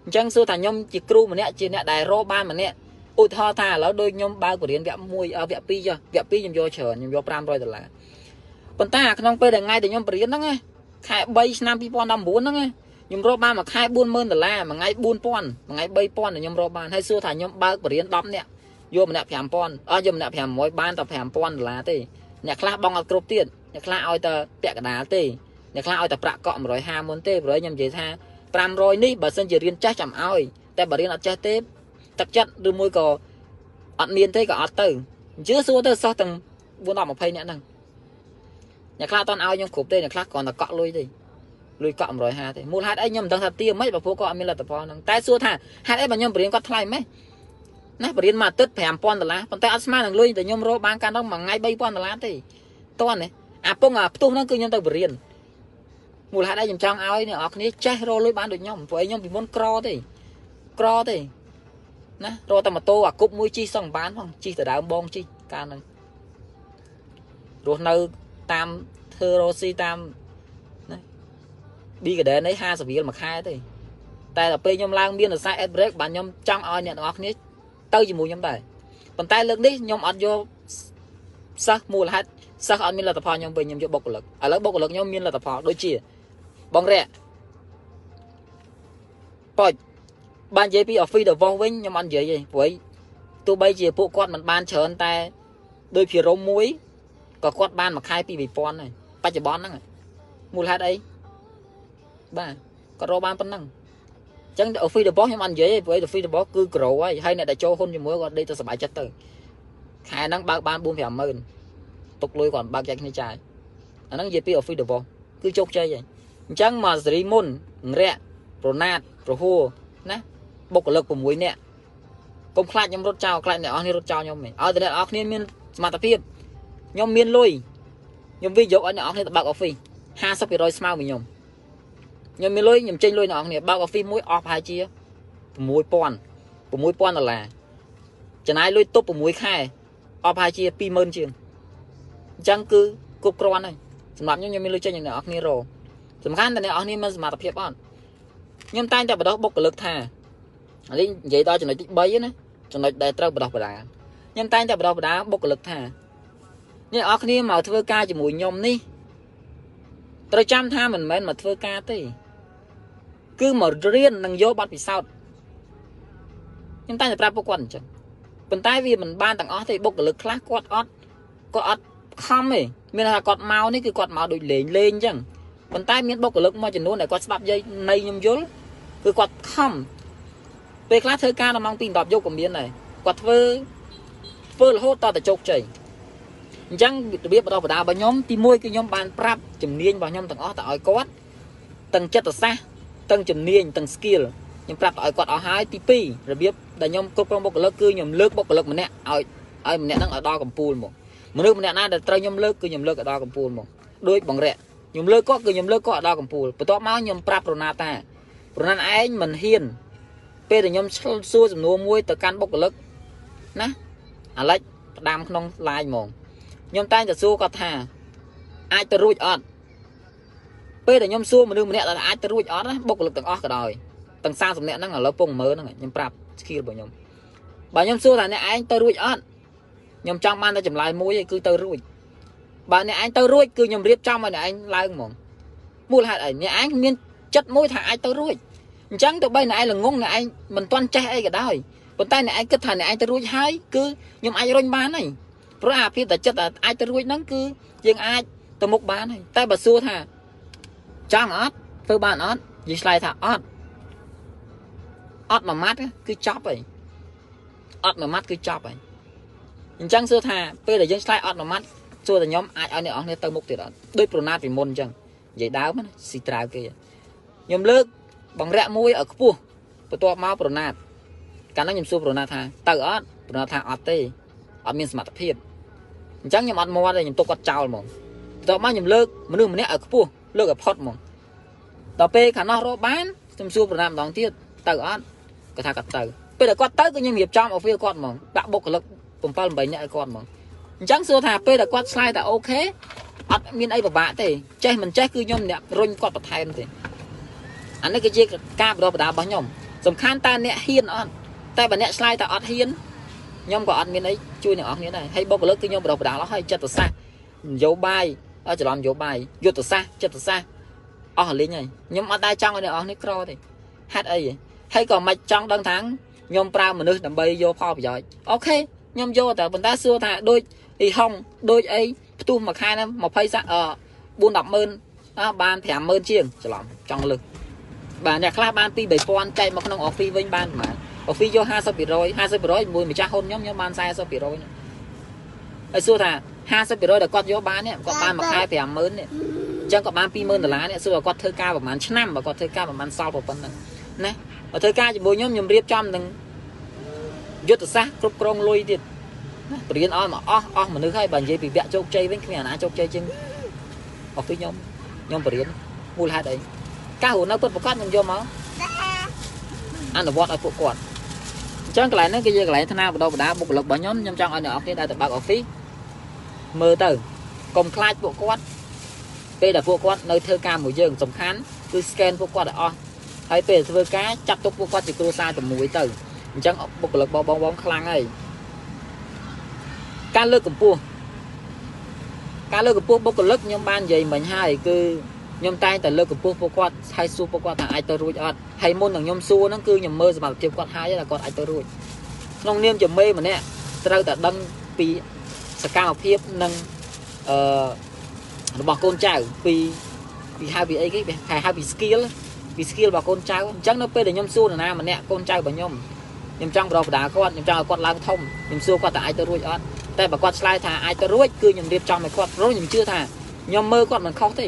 អញ្ចឹងសួរថាខ្ញុំជាគ្រូម្នាក់ជាអ្នកដែលរកបានម្នាក់ឧទាហរណ៍ថាឥឡូវដូចខ្ញុំបើកបរិញ្ញាបត្រ1វគ្គ2ចុះវគ្គ2ខ្ញុំយកច្រើនខ្ញុំយក500ដុល្លារប៉ុន្តែក្នុងពេលដែលថ្ងៃដែលខ្ញុំបរិញ្ញាហ្នឹងខែ3ឆ្នាំ2019ហ្នឹងខ្ញុំរកបានមួយខែ40000ដុល្លារមួយថ្ងៃ4000មួយថ្ងៃ3000ខ្ញុំរកបានហើយសួរថាខ្ញុំបើកបរិញ្ញាបត្រ10នាក់យកម្នាក់5000អស់យកម្នាក់500បានតែ5000ដុល្លារទេអ្នកខ្លះបងអត់គ្រប់ទៀតអ្នកខ្លះឲ្យតែពាក់កណ្ដាលទេអ្នកខ្លះឲ្យតែប្រាក់កក់150មុនទេព្រោះខ្ញុំនិយាយថា 500នេះបើសិនជារៀនចេះចាំឲ្យតែបើរៀនអត់ចេះទេទឹកចិត្តឬមួយក៏អត់មានទេក៏អត់ទៅអញ្ជើសួរទៅសោះទាំង4 10 20នាក់ហ្នឹងអ្នកខ្លះអត់ឲ្យខ្ញុំគ្រប់ទេអ្នកខ្លះគ្រាន់តែកក់លុយទេលុយកក់150ទេមូលហេតុអីខ្ញុំមិនដឹងថាទាមិនបើពួកគាត់អត់មានលទ្ធផលហ្នឹងតែសួរថាហេតុអីបើខ្ញុំបរៀនគាត់ថ្លៃម៉េះណាបរៀនមួយអាទិត្យ5000ដុល្លារប៉ុន្តែអត់ស្មើនឹងលុយតែខ្ញុំរកបានកាន់ដល់មួយថ្ងៃ3000ដុល្លារទេតោះណាអាពងអាផ្ទុះហ្នឹងគឺខ្ញុំទៅបរៀន មូលហេតុអីខ្ញុំចង់ឲ្យអ្នកនរគ្នាចេះរកលុយបានដូចខ្ញុំព្រោះខ្ញុំពីមុនក្រទេក្រទេណារកតែម៉ូតូអាគប់មួយជិះសឹងបានផងជិះទៅដើមបងជិះកាលហ្នឹងរស់នៅតាមធ្វើរ៉ូស៊ីតាមណា B Garden នេះ50រៀលមួយខែទេតែដល់ពេលខ្ញុំឡើងមានរសាយ ad break បាទខ្ញុំចង់ឲ្យអ្នកទាំងអស់គ្នាទៅជាមួយខ្ញុំដែរប៉ុន្តែលើកនេះខ្ញុំអត់យកសិស្សមូលហេតុសិស្សអត់មានលទ្ធផលខ្ញុំវិញខ្ញុំយកបុគ្គលិកឥឡូវបុគ្គលិកខ្ញុំមានលទ្ធផលដូចជា បងរៈប៉ុចបាននិយាយពី office របស់វិញខ្ញុំអត់និយាយទេព្រោះទោះបីជាពួកគាត់មិនបានច្រើនតែដោយភិរមមួយក៏គាត់បានមួយខែពី2000ហើយបច្ចុប្បន្នហ្នឹងមូលហេតុអីបាទគាត់រកបានប៉ុណ្ណឹងអញ្ចឹង office របស់ខ្ញុំអត់និយាយទេព្រោះ office របស់គឺ grow ហើយហើយអ្នកដែលចូលហ៊ុនជាមួយគាត់ដេកទៅសុបាយចិត្តទៅខែហ្នឹងបើកបាន4 5ម៉ឺនទុកលុយគាត់បើកចែកគ្នាចាយអាហ្នឹងនិយាយពី office របស់គឺជោគជ័យហើយ អញ្ចឹងមកសេរីមុនរៈប្រណាតប្រហួរណាបុគ្គលិក6នាក់កុំខ្លាចខ្ញុំរត់ចោលខ្លាចអ្នកនរគ្នារត់ចោលខ្ញុំឯងឲ្យតែអ្នកនរគ្នាមានសមត្ថភាពខ្ញុំមានលុយខ្ញុំវិនិយោគឲ្យអ្នកនរគ្នាទៅបើក office 50%ស្មើមួយខ្ញុំខ្ញុំមានលុយខ្ញុំចេញលុយអ្នកនរគ្នាបើក office មួយអស់ប្រហែលជា6000 6000ដុល្លារចំណាយលុយទប់6ខែអស់ប្រហែលជា20000ជាងអញ្ចឹងគឺគ្រប់គ្រាន់ហើយសម្រាប់ខ្ញុំខ្ញុំមានលុយចេញអ្នកនរគ្នារ សំខាន់តែអ្នកនរគ្នាមានសមត្ថភាពអត់ខ្ញុំតែងតែបដោះបុគ្គលិកថានេះនិយាយដល់ចំណុចទី3ណាចំណុចដែលត្រូវបដោះបដាខ្ញុំតែងតែបដោះបដាបុគ្គលិកថាអ្នកនរគ្នាមកធ្វើការជាមួយខ្ញុំនេះត្រូវចាំថាមិនមែនមកធ្វើការទេគឺមករៀននិងយកបទពិសោធន៍ខ្ញុំតែងតែប្រាប់ពួកគាត់អញ្ចឹងប៉ុន្តែវាមិនបានទាំងអស់ទេបុគ្គលិកខ្លះគាត់អត់គាត់អត់ខំទេមានថាគាត់មកនេះគឺគាត់មកដូចលេងលេងអញ្ចឹង ប៉ុន្តែមានបុគ្គលិកមួយចំនួនដែលគាត់ស្ដាប់យាយនៃខ្ញុំយល់គឺគាត់ខំពេលខ្លះធ្វើការដល់ម៉ោង2 10យប់ក៏មានដែរគាត់ធ្វើធ្វើរហូតតតែជោគជ័យអញ្ចឹងរបៀបបដបដារបស់ខ្ញុំទី1គឺខ្ញុំបានប្រាប់ជំនាញរបស់ខ្ញុំទាំងអស់ទៅឲ្យគាត់ទាំងចិត្តសាស្ត្រទាំងជំនាញទាំង skill ខ្ញុំប្រាប់ឲ្យគាត់អស់ហើយទី2របៀបដែលខ្ញុំគ្រប់គ្រងបុគ្គលិកគឺខ្ញុំលើកបុគ្គលិកម្នាក់ឲ្យឲ្យម្នាក់ហ្នឹងឲ្យដល់កំពូលមកមនុស្សម្នាក់ណាដែលត្រូវខ្ញុំលើកគឺខ្ញុំលើកឲ្យដល់កំពូលមកដូចបងរៈ ខ្ញុំលើកគាត់គឺខ្ញុំលើកគាត់ឲ្យដល់កំពូលបន្ទាប់មកខ្ញុំប្រាប់រណាតារណាឯងមិនហ៊ាន ពេលដែលខ្ញុំឆ្លសួរសំណួរមួយទៅកាន់បុគ្គលិកណាអាឡិចផ្ដាំក្នុង line ហ្មងខ្ញុំតែងតែសួរគាត់ថាអាចទៅរួចអត់ពេលដែលខ្ញុំសួរមនុស្សម្នាក់ដែលអាចទៅរួចអត់ណាបុគ្គលិកទាំងអស់ក៏ដោយទាំង30នាក់ហ្នឹងឥឡូវពងមើលហ្នឹងខ្ញុំប្រាប់ skill របស់ខ្ញុំបើខ្ញុំសួរថាអ្នកឯងទៅរួចអត់ខ្ញុំចង់បានតែចម្លើយមួយឯងគឺទៅរួច បើអ្នកឯងទៅរួចគឺខ្ញុំរៀបចំឲ្យអ្នកឯងឡើងហ្មងមូលហេតុអីអ្នកឯងមានចិត្តមួយថាអាចទៅរួចអញ្ចឹងទៅបីអ្នកឯងល្ងងអ្នកឯងមិនទាន់ចេះអីក៏ដោយប៉ុន្តែអ្នកឯងគិតថាអ្នកឯងទៅរួចហើយគឺខ្ញុំអាចរុញបានហើយព្រោះអាភាពតែចិត្តអាចទៅរួចហ្នឹងគឺយើងអាចទៅមុខបានហើយតែបើសួរថាចង់អត់ធ្វើបានអត់និយាយឆ្លើយថាអត់អត់មួយម៉ាត់គឺចប់ហើយអត់មួយម៉ាត់គឺចប់ហើយអញ្ចឹងសួរថាពេលដែលយើងឆ្លើយអត់មួយម៉ាត់ សួរតែខ្ញុំអាចឲ្យអ្នកនរគ្នាទៅមុខទៀតអត់ដូចប្រណាតពីមុនអញ្ចឹងនិយាយដើមណាស៊ីត្រាវគេខ្ញុំលើកបង្រាក់មួយឲ្យខ្ពស់បន្ទាប់មកប្រណាតកាលនោះខ្ញុំសួរប្រណាតថាទៅអត់ប្រណាតថាអត់ទេអត់មានសមត្ថភាពអញ្ចឹងខ្ញុំអត់មាត់ទេខ្ញុំទុកគាត់ចោលហ្មងបន្ទាប់មកខ្ញុំលើកមនុស្សម្នាក់ឲ្យខ្ពស់លើកឲ្យផុតហ្មងដល់ពេលខាងនោះរកបានខ្ញុំសួរប្រណាតម្ដងទៀតទៅអត់គាត់ថាគាត់ទៅពេលដែលគាត់ទៅគឺខ្ញុំរៀបចំ offer គាត់ហ្មងដាក់បុគ្គលិក7 8នាក់ឲ្យគាត់ហ្មង អញ្ចឹងសួរថាពេលដែលគាត់ឆ្លើយថាអូខេអត់មានអីពិបាកទេចេះមិនចេះគឺខ្ញុំអ្នករុញគាត់បន្ថែមទេអានេះគឺជាការបដិបដារបស់ខ្ញុំសំខាន់តើអ្នកហ៊ានអត់តែបើអ្នកឆ្លើយថាអត់ហ៊ានខ្ញុំក៏អត់មានអីជួយអ្នកអស់គ្នាដែរហើយបុគ្គលិកគឺខ្ញុំបដិបដាអស់ហើយចិត្តសាស្ត្រនយោបាយច្រឡំនយោបាយយុទ្ធសាស្ត្រចិត្តសាស្ត្រអស់លេងហើយខ្ញុំអត់ដែរចង់ឲ្យអ្នកអស់គ្នាក្រទេហេតុអីហើយក៏មិនចង់ដឹងថាខ្ញុំប្រើមនុស្សដើម្បីយកផលប្រយោជន៍អូខេខ្ញុំយកតែប៉ុន្តែសួរថាដូច អ៊ីហុងដូចអីផ្ទុះមួយខែហ្នឹង20សាក់អឺ4 10ម៉ឺនអើបាន50000ជាងច្រឡំចង់លើកបាទអ្នកខ្លះបានពី3000ចែកមកក្នុង office វិញបានប្រហែល office យក50% 50%មួយម្ចាស់ហ៊ុនខ្ញុំខ្ញុំបាន40%ហើយសួរថា50%ដែលគាត់យកបាននេះគាត់បានមួយខែ50000នេះអញ្ចឹងគាត់បាន20000ដុល្លារនេះសួរគាត់ធ្វើការប្រហែលឆ្នាំបើគាត់ធ្វើការប្រហែលសល់ប៉ុណ្ណឹងណាបើធ្វើការជាមួយខ្ញុំខ្ញុំរៀបចំនឹងយុទ្ធសាស្ត្រគ្រប់គ្រងលុយទៀត បរៀនអស់មកអស់អស់មនុស្សហើយបើនិយាយពីវគ្គជោគជ័យវិញគ្មានអាណាជោគជ័យជាងអស់ពីខ្ញុំខ្ញុំបរៀនមូលហេតុអីការរស់នៅពិតប្រកបខ្ញុំយកមកអនុវត្តឲ្យពួកគាត់អញ្ចឹងកន្លែងហ្នឹងគឺជាកន្លែងថ្នាបដបដាបុគ្គលិករបស់ខ្ញុំខ្ញុំចង់ឲ្យអ្នកនរគ្នាដែលទៅបើក office មើលទៅកុំខ្លាចពួកគាត់ពេលដែលពួកគាត់នៅធ្វើការមួយយើងសំខាន់គឺ scan ពួកគាត់ឲ្យអស់ហើយពេលធ្វើការចាត់ទុកពួកគាត់ជាគ្រួសារតែមួយទៅអញ្ចឹងបុគ្គលិកបងបងបងខ្លាំងហើយ ការលើកកម្ពស់ការលើកកម្ពស់បុគ្គលិកខ្ញុំបាននិយាយមិញហើយគឺខ្ញុំតែងតែលើកកម្ពស់ពួកគាត់ហើយសួរពួកគាត់ថាអាចទៅរួចអត់ហើយមុននឹងខ្ញុំសួរហ្នឹងគឺខ្ញុំមើលសមត្ថភាពគាត់ហើយថាគាត់អាចទៅរួចក្នុងនាមជាមេម្នាក់ត្រូវតែដឹងពីសកម្មភាពនិងអឺរបស់កូនចៅពីពីហៅពីអីគេគេហៅពី skill ពី skill របស់កូនចៅអញ្ចឹងនៅពេលដែលខ្ញុំសួរនរណាម្នាក់កូនចៅរបស់ខ្ញុំ ខ្ញុំចង់បដបដាគាត់ខ្ញុំចង់ឲ្យគាត់ឡើងធំខ្ញុំសួរគាត់ថាអាចទៅរួចអត់តែបើគាត់ឆ្លើយថាអាចទៅរួចគឺខ្ញុំរៀបចំឲ្យគាត់ព្រោះខ្ញុំជឿថាខ្ញុំមើលគាត់មិនខុសទេ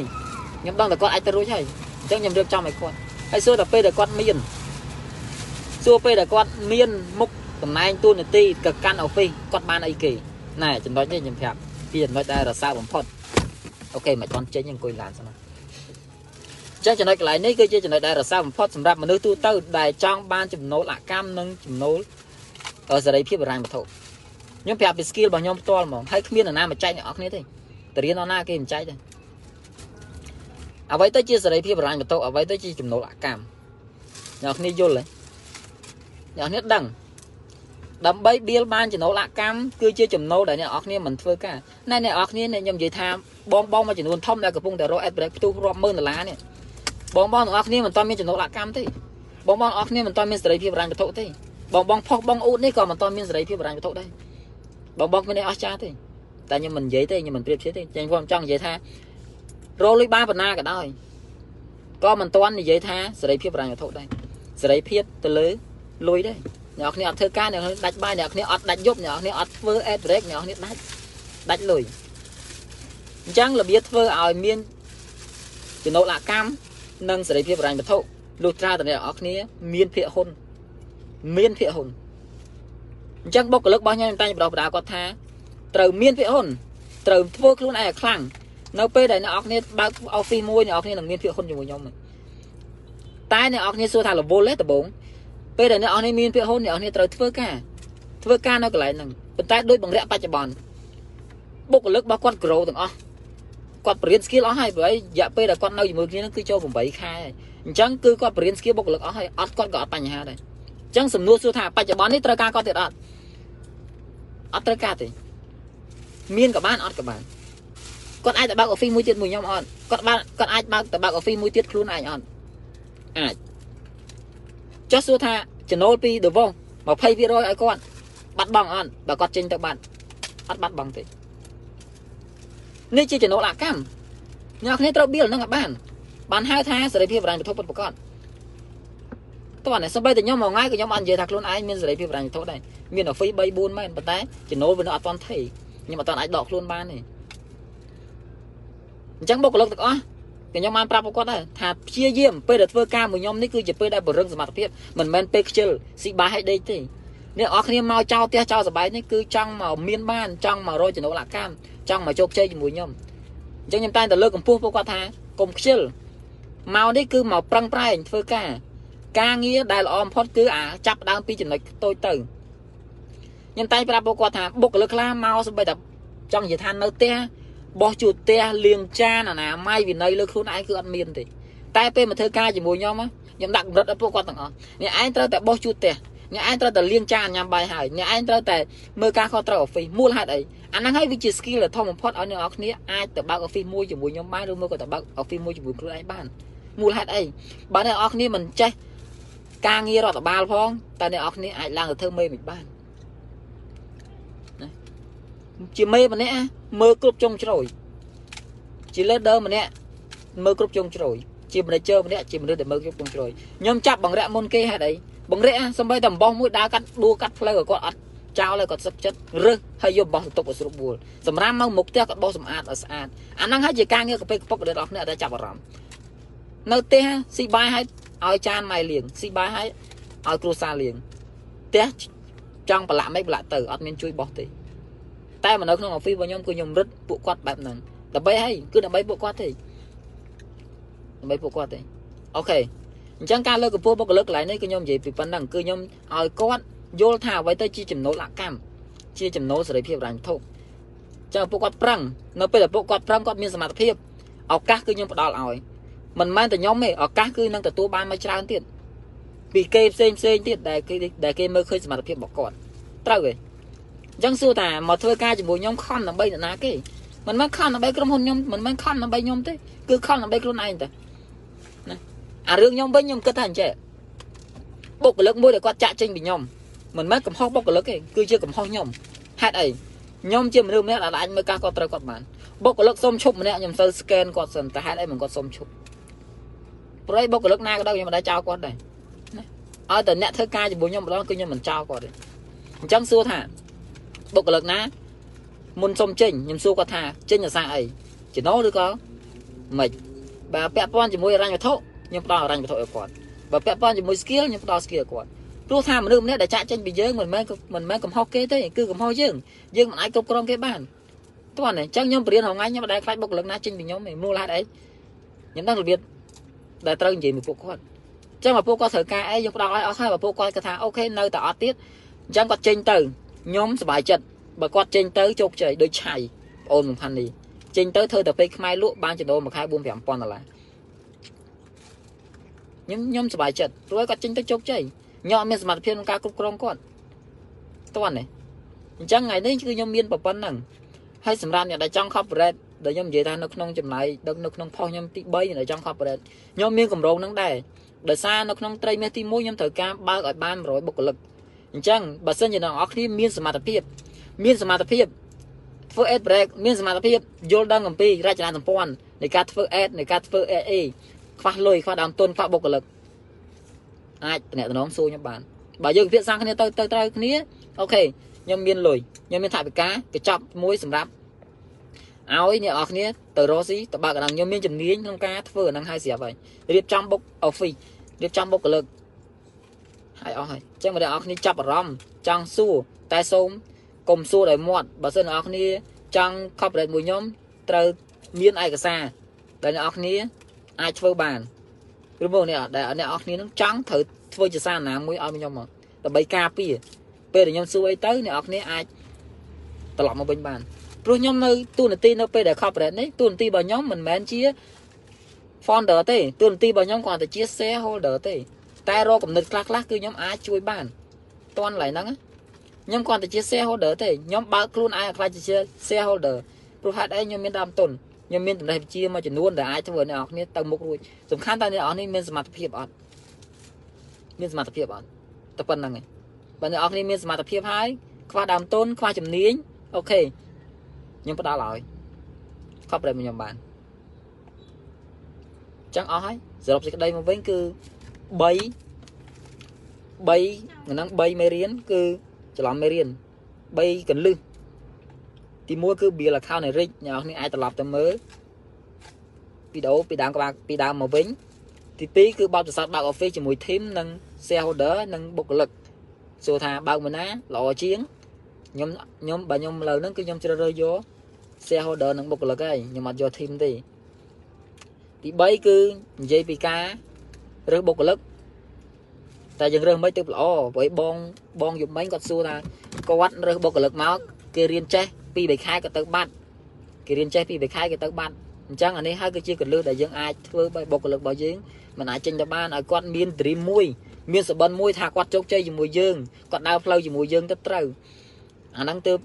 ខ្ញុំដឹងតែគាត់អាចទៅរួចហើយអញ្ចឹងខ្ញុំរៀបចំឲ្យគាត់ហើយសួរតែពេលដែលគាត់មានសួរពេលដែលគាត់មានមុខតំណែងទូនាទីក៏កាន់អូហ្វីសគាត់បានអីគេណែចំណុចនេះខ្ញុំប្រាប់ពីចំណុចដែលរសើបបំផុតអូខេមិនទាន់ចេញអង្គុយឡានសិនណា ចឹងចំណុចកន្លែងនេះគឺជាចំណុចដែលរសើបបំផុតសម្រាប់មនុស្សទូទៅដែលចង់បានចំណូលអកម្មនិងចំណូលសេរីភាពបរិញ្ញាបត្រខ្ញុំប្រាប់ពី skill របស់ខ្ញុំផ្ទាល់ហ្មងហើយគ្មាននរណាមកចែកអ្នកនរគ្នាទេតរៀនអនណាគេមិនចែកទេអ្វីទៅជាសេរីភាពបរិញ្ញាបត្រអ្វីទៅជាចំណូលអកម្មអ្នកគ្នាយល់ទេអ្នកគ្នាដឹងដើម្បីបៀលបានចំណូលអកម្មគឺជាចំណូលដែលអ្នកនរគ្នាមិនធ្វើការណែអ្នកនរគ្នាខ្ញុំនិយាយថាបងបងមួយចំនួនធំដែលកំពុងតែរក ad break ផ្ទុះរាប់ម៉ឺនដុល្លារនេះ បងបងទាំងអស់គ្នាមិនទាន់មានចំណូលអកម្មទេបងបងទាំងអស់គ្នាមិនទាន់មានសេរីភាពបរិញ្ញាបត្រទេបងបងផុសបងអ៊ូតនេះក៏មិនទាន់មានសេរីភាពបរិញ្ញាបត្រដែរបងបងគ្មានអីអស្ចារ្យទេតែខ្ញុំមិននិយាយទេខ្ញុំមិនប្រៀបធៀបទេចឹងខ្ញុំចង់និយាយថារលុយបានប៉ុណ្ណាក៏ដោយក៏មិនទាន់និយាយថាសេរីភាពរញ្ញវត្ថុដែរសេរីភាពទៅលើលុយដែរអ្នកនរគ្នាអត់ធ្វើការអ្នកនរគ្នាដាច់បាយអ្នកនរគ្នាអត់ដាច់យប់អ្នកនរគ្នាអត់ធ្វើ ad break អ្នកនរគ្នាដាច់ដាច់លុយអញ្ចឹងរបៀបធ្វើឲ្យមានចំណូលកម្ម និងសេរីភាពរញ្ញវត្ថុលុះត្រាតែអ្នកនរគ្នា មានភាគហ៊ុនមានភាគហ៊ុនអញ្ចឹងបុគ្គលិករបស់ខ្ញុំតែបដោះបដាគាត់ថាត្រូវមានភាគហ៊ុនត្រូវធ្វើខ្លួនឯងឲ្យខ្លាំងនៅពេលដែលអ្នកនរគ្នាបើក office មួយអ្នកនរគ្នានឹងមានភាគហ៊ុនជាមួយខ្ញុំតែអ្នកនរគ្នាសួរថារវល់ទេដំបងពេលដែលអ្នកនរគ្នាមានភាគហ៊ុនអ្នកនរគ្នាត្រូវធ្វើការធ្វើការនៅកន្លែងហ្នឹងប៉ុន្តែដូចបង្រាក់បច្ចុប្បន្នបុគ្គលិករបស់គាត់ grow ទាំងអស់ គាត់បរៀន skill អស់ហើយព្រោះរយៈពេលដែលគាត់នៅជាមួយគ្នានឹងគឺចូល8ខែហើយអញ្ចឹងគឺគាត់បរៀន skill បុគ្គលិកអស់ហើយអត់គាត់ក៏អត់បញ្ហាដែរអញ្ចឹងសំណួរសួរថាបច្ចុប្បន្ននេះត្រូវការគាត់ទៀតអត់អត់ត្រូវការទេមានក៏បានអត់ក៏បានគាត់អាចទៅបើក office មួយទៀតមួយខ្ញុំអត់គាត់បានគាត់អាចបើកទៅបើក office មួយទៀតខ្លួនឯងអត់អាចចុះសួរថាចំណូលពីដវង20%ឲ្យគាត់បាត់បង់អត់បើគាត់ចេញទៅបាត់អត់បាត់បង់ទេ នេះជាចំណូលអកម្មអ្នកគ្នាត្រូវបៀលនឹងឲ្យបានបានហៅថាសេរីភាពបរិញ្ញាបត្រពិតប្រាកដតោះនេះសម្បីតែខ្ញុំមួយថ្ងៃក៏ខ្ញុំអត់និយាយថាខ្លួនឯងមានសេរីភាពបរិញ្ញាបត្រដែរមាន office 3 4មែនប៉ុន្តែចំណូលវានៅអត់ទាន់ថេខ្ញុំអត់ទាន់អាចដកខ្លួនបានទេអញ្ចឹងបុគ្គលិកទាំងអស់ខ្ញុំបានប្រាប់គាត់ដែរថាព្យាយាមពេលដែលធ្វើការមួយខ្ញុំនេះគឺជាពេលដែលបរិងសមត្ថភាពមិនមែនពេលខ្ជិលស៊ីបាយឲ្យដេកទេអ្នកអរគ្នាមកចោលផ្ទះចោលសបាយនេះគឺចង់មកមានបានចង់មករកចំណូលកម្ម ចង់មកជោគជ័យជាមួយខ្ញុំអញ្ចឹងខ្ញុំតែងតែលើកកម្ពស់ពួកគាត់ថាកុំខ្ជិលមកនេះគឺមកប្រឹងប្រែងធ្វើការការងារដែលល្អបំផុតគឺអាចាប់ដើមពីចំណុចតូចទៅខ្ញុំតែងប្រាប់ពួកគាត់ថាបុគ្គលិកខ្លះមកសម្បីតែចង់និយាយថានៅផ្ទះបោះជួផ្ទះលាងចានអនាម័យវិន័យលើខ្លួនឯងគឺអត់មានទេតែពេលមកធ្វើការជាមួយខ្ញុំខ្ញុំដាក់កម្រិតឲ្យពួកគាត់ទាំងអស់អ្នកឯងត្រូវតែបោះជួផ្ទះអ្នកឯងត្រូវតែលាងចានញ៉ាំបាយហើយអ្នកឯងត្រូវតែមើលការខុសត្រូវ office មូលហេតុអី អាហ្នឹងហើយវាជា skill ដ៏ធំបំផុតឲ្យអ្នកនរគ្នាអាចទៅបើក office មួយជាមួយខ្ញុំបានឬមួយក៏ទៅបើក office មួយជាមួយខ្លួនឯងបានមូលហេតុអីបើអ្នកនរគ្នាមិនចេះការងាររដ្ឋបាលផងតែអ្នកនរគ្នាអាចឡើងទៅធ្វើមេមិនបានជាមេម្នាក់មើលគ្រប់ចុងជ្រោយជា leader ម្នាក់មើលគ្រប់ចុងជ្រោយជា manager ម្នាក់ជាមនុស្សដែលមើលគ្រប់ចុងជ្រោយខ្ញុំចាប់បង្រាក់មុនគេហេតុអីបង្រាក់សំបីតែអំបោះមួយដើរកាត់ដួលកាត់ផ្លូវគាត់អត់ ចោលឲ្យគាត់សឹកចិត្តរើសហើយយកបោះទុកឲ្យស្រួលបួលសម្រាប់មកមុខផ្ទះគាត់បោះសម្អាតឲ្យស្អាតអាហ្នឹងហើយជាការងារកពេកពុករបស់អ្នកដែលចាប់អារម្មណ៍នៅផ្ទះស៊ីបាយឲ្យឲ្យចានម៉ៃលៀងស៊ីបាយឲ្យឲ្យគ្រួសារលៀងផ្ទះចង់ប្រឡាក់មិនប្រឡាក់ទៅអត់មានជួយបោះទេតែមកនៅក្នុង office របស់ខ្ញុំគឺខ្ញុំរឹតពួកគាត់បែបហ្នឹងដើម្បីឲ្យគឺដើម្បីពួកគាត់ទេដើម្បីពួកគាត់ទេអូខេអញ្ចឹងការលើកកម្ពស់បុគ្គលិកកន្លែងនេះគឺខ្ញុំនិយាយពីប៉ុណ្ណឹងគឺខ្ញុំឲ្យគាត់ យល់ថាអ្វីទៅជាចំណូលអកម្មជាចំណូលសេរីភាពរញ្ញវត្ថុចឹងពួកគាត់ប្រឹងនៅពេលដែលពួកគាត់ប្រឹងគាត់មានសមត្ថភាពឱកាសគឺខ្ញុំផ្ដល់ឲ្យមិនមែនតែខ្ញុំទេឱកាសគឺនឹងទទួលបានមកច្រើនទៀតពីគេផ្សេងផ្សេងទៀតដែលគេដែលគេមើលឃើញសមត្ថភាពរបស់គាត់ត្រូវទេអញ្ចឹងសួរថាមកធ្វើការជាមួយខ្ញុំខំដើម្បីអ្នកណាគេមិនមែនខំដើម្បីក្រុមហ៊ុនខ្ញុំមិនមែនខំដើម្បីខ្ញុំទេគឺខំដើម្បីខ្លួនឯងតែណាអារឿងខ្ញុំវិញខ្ញុំគិតថាអញ្ចឹងបុគ្គលិកមួយដែលគាត់ចាក់ចេញពីខ្ញុំ មិនមែនកំហុសបុគ្គលិកទេគឺជាកំហុសខ្ញុំហេតុអីខ្ញុំជាមនុស្សម្នាក់ដែលអាចមើលការគាត់ត្រូវគាត់បានបុគ្គលិកសុំឈប់ម្នាក់ខ្ញុំទៅ scan គាត់សិនតែហេតុអីមិនគាត់សុំឈប់ព្រោះបុគ្គលិកណាក៏ដោយខ្ញុំមិនដែរចោលគាត់ដែរណាឲ្យតែអ្នកធ្វើការជាមួយខ្ញុំម្ដងគឺខ្ញុំមិនចោលគាត់ទេអញ្ចឹងសួរថាបុគ្គលិកណាមុនសុំចេញខ្ញុំសួរគាត់ថាចេញអាសាអីចំណូលឬក៏មិនបើពាក់ព័ន្ធជាមួយរញ្ញវត្ថុខ្ញុំផ្ដល់រញ្ញវត្ថុឲ្យគាត់បើពាក់ព័ន្ធជាមួយ skill ខ្ញុំផ្ដល់ skill ឲ្យគាត់ ព្រោះថាមនុស្សម្នាក់ដែលចាក់ចេញពីយើងមិនមែនមិនមែនកំហុសគេទេគឺកំហុសយើងយើងមិនអាចគ្រប់គ្រងគេបានតោះនេះអញ្ចឹងខ្ញុំបរៀនរងថ្ងៃខ្ញុំមិនដែលខ្លាចបុគ្គលិកណាចេញពីខ្ញុំទេមូលហេតុអីខ្ញុំដឹងរបៀបដែលត្រូវនិយាយមួយពួកគាត់អញ្ចឹងបើពួកគាត់ត្រូវការអីខ្ញុំផ្ដល់ឲ្យអស់ហើយបើពួកគាត់គាត់ថាអូខេនៅតែអត់ទៀតអញ្ចឹងគាត់ចេញទៅខ្ញុំសប្បាយចិត្តបើគាត់ចេញទៅជោគជ័យដូចឆៃបងអូនសំខាន់នេះចេញទៅធ្វើតែពេលខ្មែរលក់បានចំណូលមួយខែ4 5000ដុល្លារខ្ញុំខ្ញុំសប្បាយចិត្តព្រោះគាត់ចេញទៅជោគជ័យ ខ្ញុំអត់មានសមត្ថភាពក្នុងការគ្រប់គ្រងគាត់តោះនេះអញ្ចឹងថ្ងៃនេះគឺខ្ញុំមានប្រព័ន្ធហ្នឹងហើយសម្រាប់អ្នកដែលចង់ corporate ដែលខ្ញុំនិយាយថានៅក្នុងចំណាយដឹកនៅក្នុងផុសខ្ញុំទី3ដែលចង់ corporate ខ្ញុំមានកម្រងហ្នឹងដែរដោយសារនៅក្នុងត្រីមាសទី1ខ្ញុំត្រូវការបើកឲ្យបាន100បុគ្គលិកអញ្ចឹងបើសិនជាអ្នកនរគ្នាមានសមត្ថភាពមានសមត្ថភាពធ្វើ ad break មានសមត្ថភាពយល់ដឹងអំពីរចនាសម្ព័ន្ធនៃការធ្វើ ad នៃការធ្វើ AA ខ្វះលុយខ្វះដើមទុនខ្វះបុគ្គលិក អាចតំណតំណងសួរខ្ញុំបានបើយើងពិភាក្សាគ្នាទៅទៅត្រូវគ្នាអូខេខ្ញុំមានលុយខ្ញុំមានថវិកាកញ្ចប់មួយសម្រាប់ឲ្យអ្នកនរគ្នាទៅរកស៊ីទៅបើកកណ្ដាលខ្ញុំមានជំនាញក្នុងការធ្វើអាហ្នឹងហើយស្រាប់ហើយរៀបចំបុក office រៀបចំបុគ្គលិកហើយអស់ហើយអញ្ចឹងបងប្អូនគ្នាចាប់អារម្មណ៍ចង់សួរតែសូមកុំសួរដោយមាត់បើសិនអ្នកនរគ្នាចង់ corporate មួយខ្ញុំត្រូវមានឯកសារដែលអ្នកនរគ្នាអាចធ្វើបាន ឬមកអ្នកដែលអ្នកនរគ្នានឹងចង់ត្រូវធ្វើជាសារណាមួយឲ្យខ្ញុំមកដើម្បីការពារពេលដែលខ្ញុំសួរអីទៅអ្នកនរគ្នាអាចត្រឡប់មកវិញបានព្រោះខ្ញុំនៅទូនាទីនៅពេលដែល corporate នេះទូនាទីរបស់ខ្ញុំមិនមែនជា founder ទេទូនាទីរបស់ខ្ញុំគ្រាន់តែជា shareholder ទេ តែរកកំណត់ខ្លះខ្លះគឺខ្ញុំអាចជួយបានតន់ឡើយហ្នឹងខ្ញុំគ្រាន់តែជា shareholder ទេខ្ញុំបើកខ្លួនឯងឲ្យខ្លាចជា shareholder ព្រោះហេតុអីខ្ញុំមានដើមទុន ខ្ញុំមានតម្រេះវិជាមួយចំនួនដែលអាចធ្វើអ្នកនរគ្នាទៅមុខរួចសំខាន់តែអ្នកនរគ្នាមានសមត្ថភាពអត់មានសមត្ថភាពអត់តែប៉ុណ្្នឹងឯងបើអ្នកនរគ្នាមានសមត្ថភាពហើយខ្វះដើមទុនខ្វះជំនាញអូខេខ្ញុំផ្ដល់ឲ្យខប់ប្រែខ្ញុំបានចឹងអស់ហើយសរុបសេចក្តីមកវិញគឺ3 3ហ្នឹង3មេរៀនគឺច្រឡំមេរៀន3កន្លឹះ ទី1គឺ bill account នៃ Rick អ្នកនរអាចត្រឡប់ទៅមើលវីដេអូពីដើមក្បាលពីដើមមកវិញទី2គឺបទពិសោធន៍បើក office ជាមួយ team និង shareholder និងបុគ្គលិកសួរថាបើកមួយណាល្អជាងខ្ញុំខ្ញុំបើខ្ញុំលើហ្នឹងគឺខ្ញុំជ្រើសរើសយក shareholder និងបុគ្គលិកហើយខ្ញុំអត់យក team ទេទី3គឺនិយាយពីការរើសបុគ្គលិកតែយើងរើសមិនទៅល្អព្រោះបងបងយំមិញគាត់សួរថាគាត់រើសបុគ្គលិកមកគេរៀនចេះ ពី3ខែក៏ទៅបាត់គេរៀនចេះពី3ខែក៏ទៅបាត់អញ្ចឹងអានេះហើយគឺជាកលឹះដែលយើងអាចធ្វើឲ្យបុគ្គលិករបស់យើងមិនអាចចេញទៅបានឲ្យគាត់មាន dream មួយមានសបិនមួយថាគាត់ជោគជ័យជាមួយយើងគាត់ដើរផ្លូវជាមួយយើងទៅត្រូវអាហ្នឹងទើប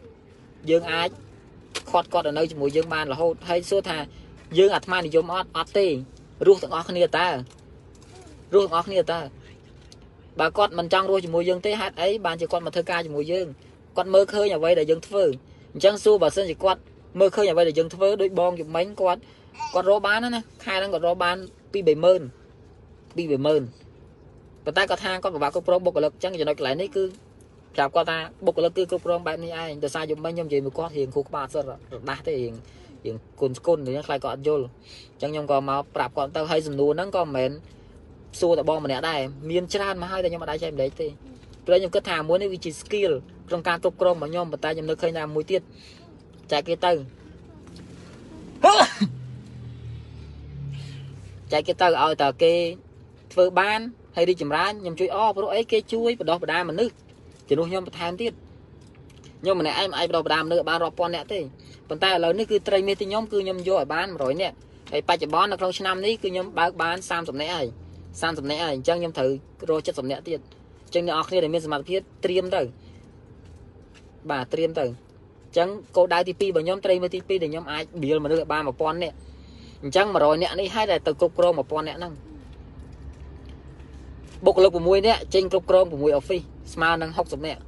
យើងអាចខាត់គាត់នៅជាមួយយើងបានរហូតហើយសួរថាយើងអាត្មានិយមអត់អត់ទេរស់ទាំងអស់គ្នាតើរស់ទាំងអស់គ្នាតើបើគាត់មិនចង់រស់ជាមួយយើងទេហេតុអីបានជាគាត់មកធ្វើការជាមួយយើងគាត់មើលឃើញអ្វីដែលយើងធ្វើ អញ្ចឹងសួរបើសិនជាគាត់មើលឃើញអ្វីដែលយើងធ្វើដូចបងយមិញគាត់គាត់រកបានណាខែហ្នឹងគាត់រកបានពី30000ពី30000ប៉ុន្តែគាត់ថាគាត់ពិបាកគ្រប់គ្រងបុគ្គលិកអញ្ចឹងចំណុចកន្លែងនេះគឺប្រាប់គាត់ថាបុគ្គលិកគឺគ្រប់គ្រងបែបនេះឯងដោយសារយមិញខ្ញុំនិយាយមួយគាត់រៀងគូក្បាលសិតរដាស់ទេរៀងរៀងគុណស្គុននេះខ្លាចគាត់អត់យល់អញ្ចឹងខ្ញុំក៏មកប្រាប់គាត់ទៅហើយសំណួរហ្នឹងក៏មិនមែនសួរតែបងម្នាក់ដែរមានច្រើនមកហើយតែខ្ញុំអត់ដែរចែកម្លែកទេ ព្រោះខ្ញុំគិតថាមួយនេះវាជា skill ក្នុងការគ្រប់គ្រងរបស់ខ្ញុំប៉ុន្តែខ្ញុំនៅឃើញថាមួយទៀតចែកគេទៅចែកគេទៅឲ្យតើគេធ្វើបានហើយរីកចម្រើនខ្ញុំជួយអព្រោះអីគេជួយបដោះបដាមនុស្សជំនួសខ្ញុំបន្ថែមទៀតខ្ញុំម្នាក់ឯងមិនអាចបដោះបដាមនុស្សបានរាប់ពាន់នាក់ទេប៉ុន្តែឥឡូវនេះគឺត្រីមាសទីខ្ញុំគឺខ្ញុំយកឲ្យបាន100នាក់ហើយបច្ចុប្បន្ននៅក្នុងឆ្នាំនេះគឺខ្ញុំបើកបាន30នាក់ហើយ30នាក់ហើយអញ្ចឹងខ្ញុំត្រូវរក70នាក់ទៀតអញ្ចឹងអ្នកនរគ្នាដែលមានសមត្ថភាពត្រៀមទៅបាទត្រៀមទៅចឹងគោលដៅទី2របស់ខ្ញុំត្រីមើលទី2ដែលខ្ញុំអាចបៀលមនុស្សឲ្យបាន1000នាក់អញ្ចឹង100នាក់នេះហើយដែលទៅគ្រប់គ្រង1000នាក់ហ្នឹងបុគ្គលិក6នាក់ចេញគ្រប់គ្រង6 office ស្មើនឹង60នាក់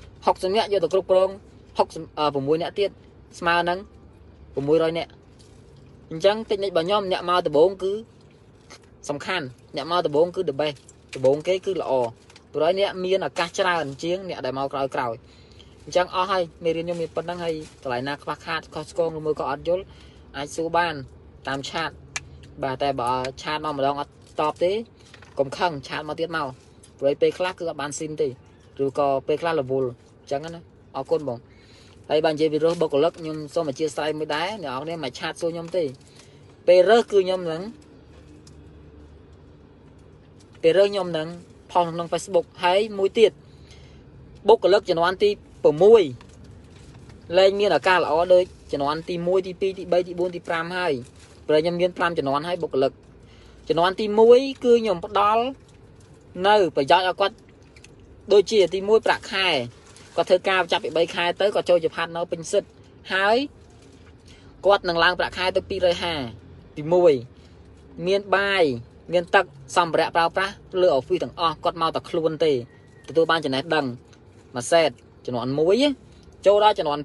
60នាក់យកទៅគ្រប់គ្រង66នាក់ទៀតស្មើនឹង600នាក់អញ្ចឹងតិចនិចរបស់ខ្ញុំអ្នកមកដំបូងគឺសំខាន់អ្នកមកដំបូងគឺ the best ដំបូងគេគឺល្អ ព្រោះអ្នកមានឱកាសច្រើនជាងអ្នកដែលមកក្រោយក្រោយអញ្ចឹងអស់ហើយមេរៀនខ្ញុំមានប៉ុណ្្នឹងហើយកន្លែងណាខ្វះខាតខុសឆ្គងឬមួយក៏អត់យល់អាចសួរបានតាមឆាតបាទតែបើឆាតមកម្ដងអត់តបទេកុំខឹងឆាតមកទៀតមកព្រោះពេលខ្លះគឺអត់បានស៊ីមទេឬក៏ពេលខ្លះរវល់អញ្ចឹងណាអរគុណបងហើយបើនិយាយពីរើសបុគ្គលិកខ្ញុំសូមអធិស្ឋានមួយដែរអ្នកនរគ្នាមិនឆាតសួរខ្ញុំទេពេលរើសគឺខ្ញុំនឹងពេលរើសខ្ញុំនឹង ផុសក្នុង Facebook ហើយមួយទៀតបុគ្គលិកជំនាន់ទី6លែងមានឱកាសល្អដូចជំនាន់ទី1ទី2ទី3ទី4ទី5ហើយព្រោះខ្ញុំមាន5ជំនាន់ហើយបុគ្គលិកជំនាន់ទី1គឺខ្ញុំផ្ដល់នៅប្រយោជន៍ឲ្យគាត់ដូចជាទី1ប្រាក់ខែគាត់ធ្វើការចាប់ពី3ខែទៅគាត់ចូលជាផាត់នៅពេញសិទ្ធហើយគាត់នឹងឡើងប្រាក់ខែទៅ250ទី1មានបាយ មានទឹកសម្ភារៈប្រើប្រាស់លើ office ទាំងអស់គាត់មកតែខ្លួនទេទទួលបានចំណេះដឹងមួយសេតជំនាន់1ចូលដល់ជំនាន់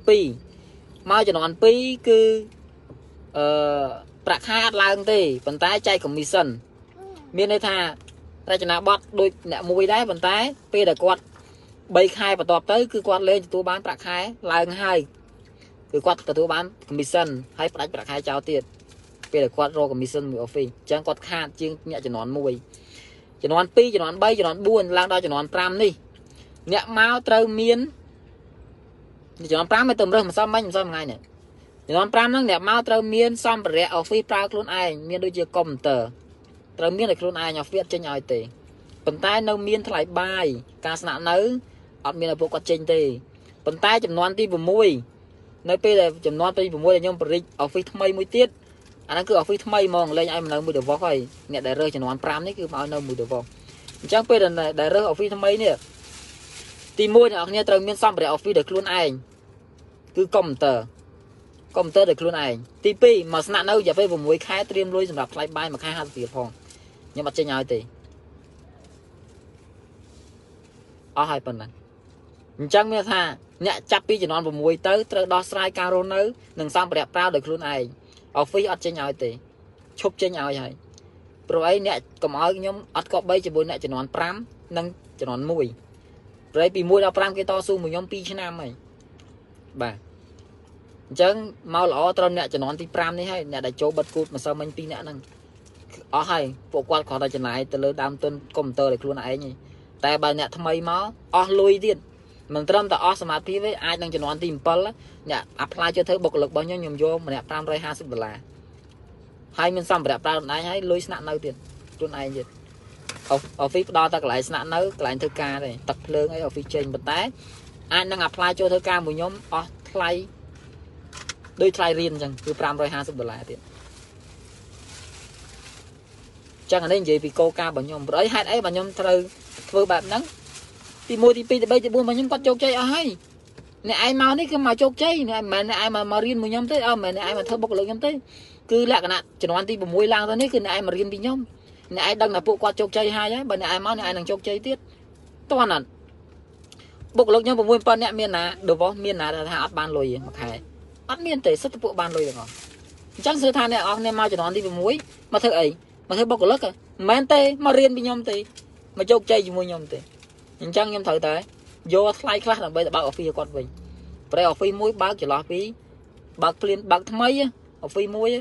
2មកចំនួន2គឺអឺប្រាក់ខែអត់ឡើងទេប៉ុន្តែចែក commission មានន័យថារចនាប័ទ្មដូចអ្នកមួយដែរប៉ុន្តែពេលដែលគាត់3ខែបន្ទាប់ទៅគឺគាត់លេងទទួលបានប្រាក់ខែឡើងហើយគឺគាត់ទទួលបាន commission ហើយផ្ដាច់ប្រាក់ខែចោលទៀត ពេលដែលគាត់រក commission មួយ office អញ្ចឹងគាត់ខាតជាងអ្នកចំនួន1ចំនួន2ចំនួន3ចំនួន4ឡើងដល់ចំនួន5នេះអ្នកមកត្រូវមានចំនួន5មិនទៅរើសម្សិលមិញម្សិលថ្ងៃនេះចំនួន5ហ្នឹងអ្នកមកត្រូវមានសម្ភារៈ office ប្រើខ្លួនឯងមានដូចជាកុំព្យូទ័រត្រូវមានឲ្យខ្លួនឯង office ចេញឲ្យទេប៉ុន្តែនៅមានថ្លៃបាយការស្នាក់នៅអត់មានឲ្យពួកគាត់ចេញទេប៉ុន្តែចំនួនទី6នៅពេលដែលចំនួនទី6ដែលខ្ញុំបរិច office ថ្មីមួយទៀត អាហ្នឹងគឺ office ថ្មីហ្មងលេងឲ្យនៅមួយដវហើយអ្នកដែលរើសចំនួន5នេះគឺមកឲ្យនៅមួយដវអញ្ចឹងពេលដែលរើស office ថ្មីនេះទី1អ្នកនរគ្នាត្រូវមានសម្ភារៈ office ដោយខ្លួនឯងគឺកុំព្យូទ័រកុំព្យូទ័រដោយខ្លួនឯងទី2មកស្នាក់នៅរយៈពេល6ខែត្រៀមលុយសម្រាប់ថ្លៃបាយមួយខែ50រៀលផងខ្ញុំអត់ចេញឲ្យទេអស់ហើយប៉ុណ្ណឹងអញ្ចឹងមានថាអ្នកចាប់ពីចំនួន6ទៅត្រូវដោះស្រាយការរស់នៅ និងសម្ភារៈប្រើដោយខ្លួនឯង office អត់ចេញឲ្យទេឈប់ចេញឲ្យហើយព្រោះអីអ្នកកុំឲ្យខ្ញុំអត់គប្បីជាមួយអ្នកចំនួន5និងចំនួន1ព្រោះពី1ដល់5គេតស៊ូមួយខ្ញុំ2ឆ្នាំហើយបាទអញ្ចឹងមកល្អត្រូវអ្នកចំនួនទី5នេះហើយអ្នកដែលចូលបិទគូតម្សិលមិញ2អ្នកហ្នឹងអស់ហើយពួកគាត់គ្រាន់តែចំណាយទៅលើដើមទុនកុំព្យូទ័រឲ្យខ្លួនឯងទេតែបើអ្នកថ្មីមកអស់លុយទៀត មិនត្រឹមតែអស់សមាធិទេអាចនឹងចំនួនទី7អ្នកអាផ្លាយជាធ្វើបុគ្គលិករបស់ខ្ញុំខ្ញុំយកម្នាក់550ដុល្លារហើយមានសម្ភារៈប្រើខ្លួនឯងហើយលុយស្នាក់នៅទៀតខ្លួនឯងទៀតអូហ្វីសផ្ដល់តែកន្លែងស្នាក់នៅកន្លែងធ្វើការទេទឹកភ្លើងអីអូហ្វីសចេញប៉ុន្តែអាចនឹងអាផ្លាយចូលធ្វើការមួយខ្ញុំអស់ថ្លៃដោយថ្លៃរៀនអញ្ចឹងគឺ550ដុល្លារទៀតចឹងអានេះនិយាយពីគោលការណ៍របស់ខ្ញុំព្រោះអីហេតុអីបើខ្ញុំត្រូវធ្វើបែបហ្នឹង ទី1ទី2ទី3ទី4របស់ខ្ញុំគាត់ជោគជ័យអស់ហើយអ្នកឯងមកនេះគឺមកជោគជ័យអ្នកមិនមែនអ្នកឯងមកមករៀនមួយខ្ញុំទេអត់មិនមែនអ្នកឯងមកធ្វើបុគ្គលិកខ្ញុំទេគឺលក្ខណៈជំនាន់ទី6ឡើងទៅនេះគឺអ្នកឯងមករៀនពីខ្ញុំអ្នកឯងដឹងថាពួកគាត់ជោគជ័យហើយហើយបើអ្នកឯងមកអ្នកឯងនឹងជោគជ័យទៀតតោះណាត់បុគ្គលិកខ្ញុំ6 7អ្នកមានណាដបមានណាថាអត់បានលុយមួយខែអត់មានទេសិតតែពួកបានលុយទាំងអស់អញ្ចឹងសួរថាអ្នកអស់គ្នាមកជំនាន់ទី6មកធ្វើអីមកធ្វើបុគ្គលិកមិនមែនទេមករៀនពីខ្ញុំទេមកជោគជ័យជាមួយខ្ញុំទេ អញ្ចឹងខ្ញុំត្រូវតែយកថ្លៃខ្លះដើម្បីទៅបើក office គាត់វិញប្រែ office មួយបើកចន្លោះពីបើកភ្លានបើកថ្មី office មួយ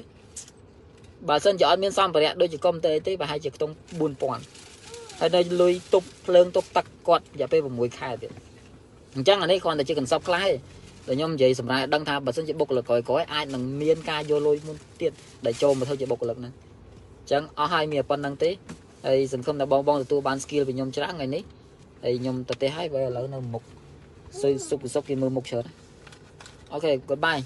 បើសិនជាអត់មានសម្ភារៈដូចជាកុំព្យូទ័រទេប្រហែលជាខ្ទង់4000ហើយនៅលុយទប់ភ្លើងទប់ទឹកគាត់រយៈពេល6ខែទៀតអញ្ចឹងអានេះគ្រាន់តែជាកន្សប់ខ្លះទេដែលខ្ញុំនិយាយសម្រាប់ឲ្យដឹងថាបើសិនជាបុគ្គលិកក្រោយក្រោយអាចនឹងមានការយកលុយមុនទៀតដែលចូលមកធ្វើជាបុគ្គលិកហ្នឹងអញ្ចឹងអស់ហើយមានប៉ុណ្្នឹងទេហើយសង្ឃឹមថាបងបងទទួលបាន skill ពីខ្ញុំច្រើនថ្ងៃនេះ ហើយខ្ញុំទៅទេហើយបើឥឡូវនៅមុខសុយសុខសុខគេមើលមុខច្រើនអូខេ goodbye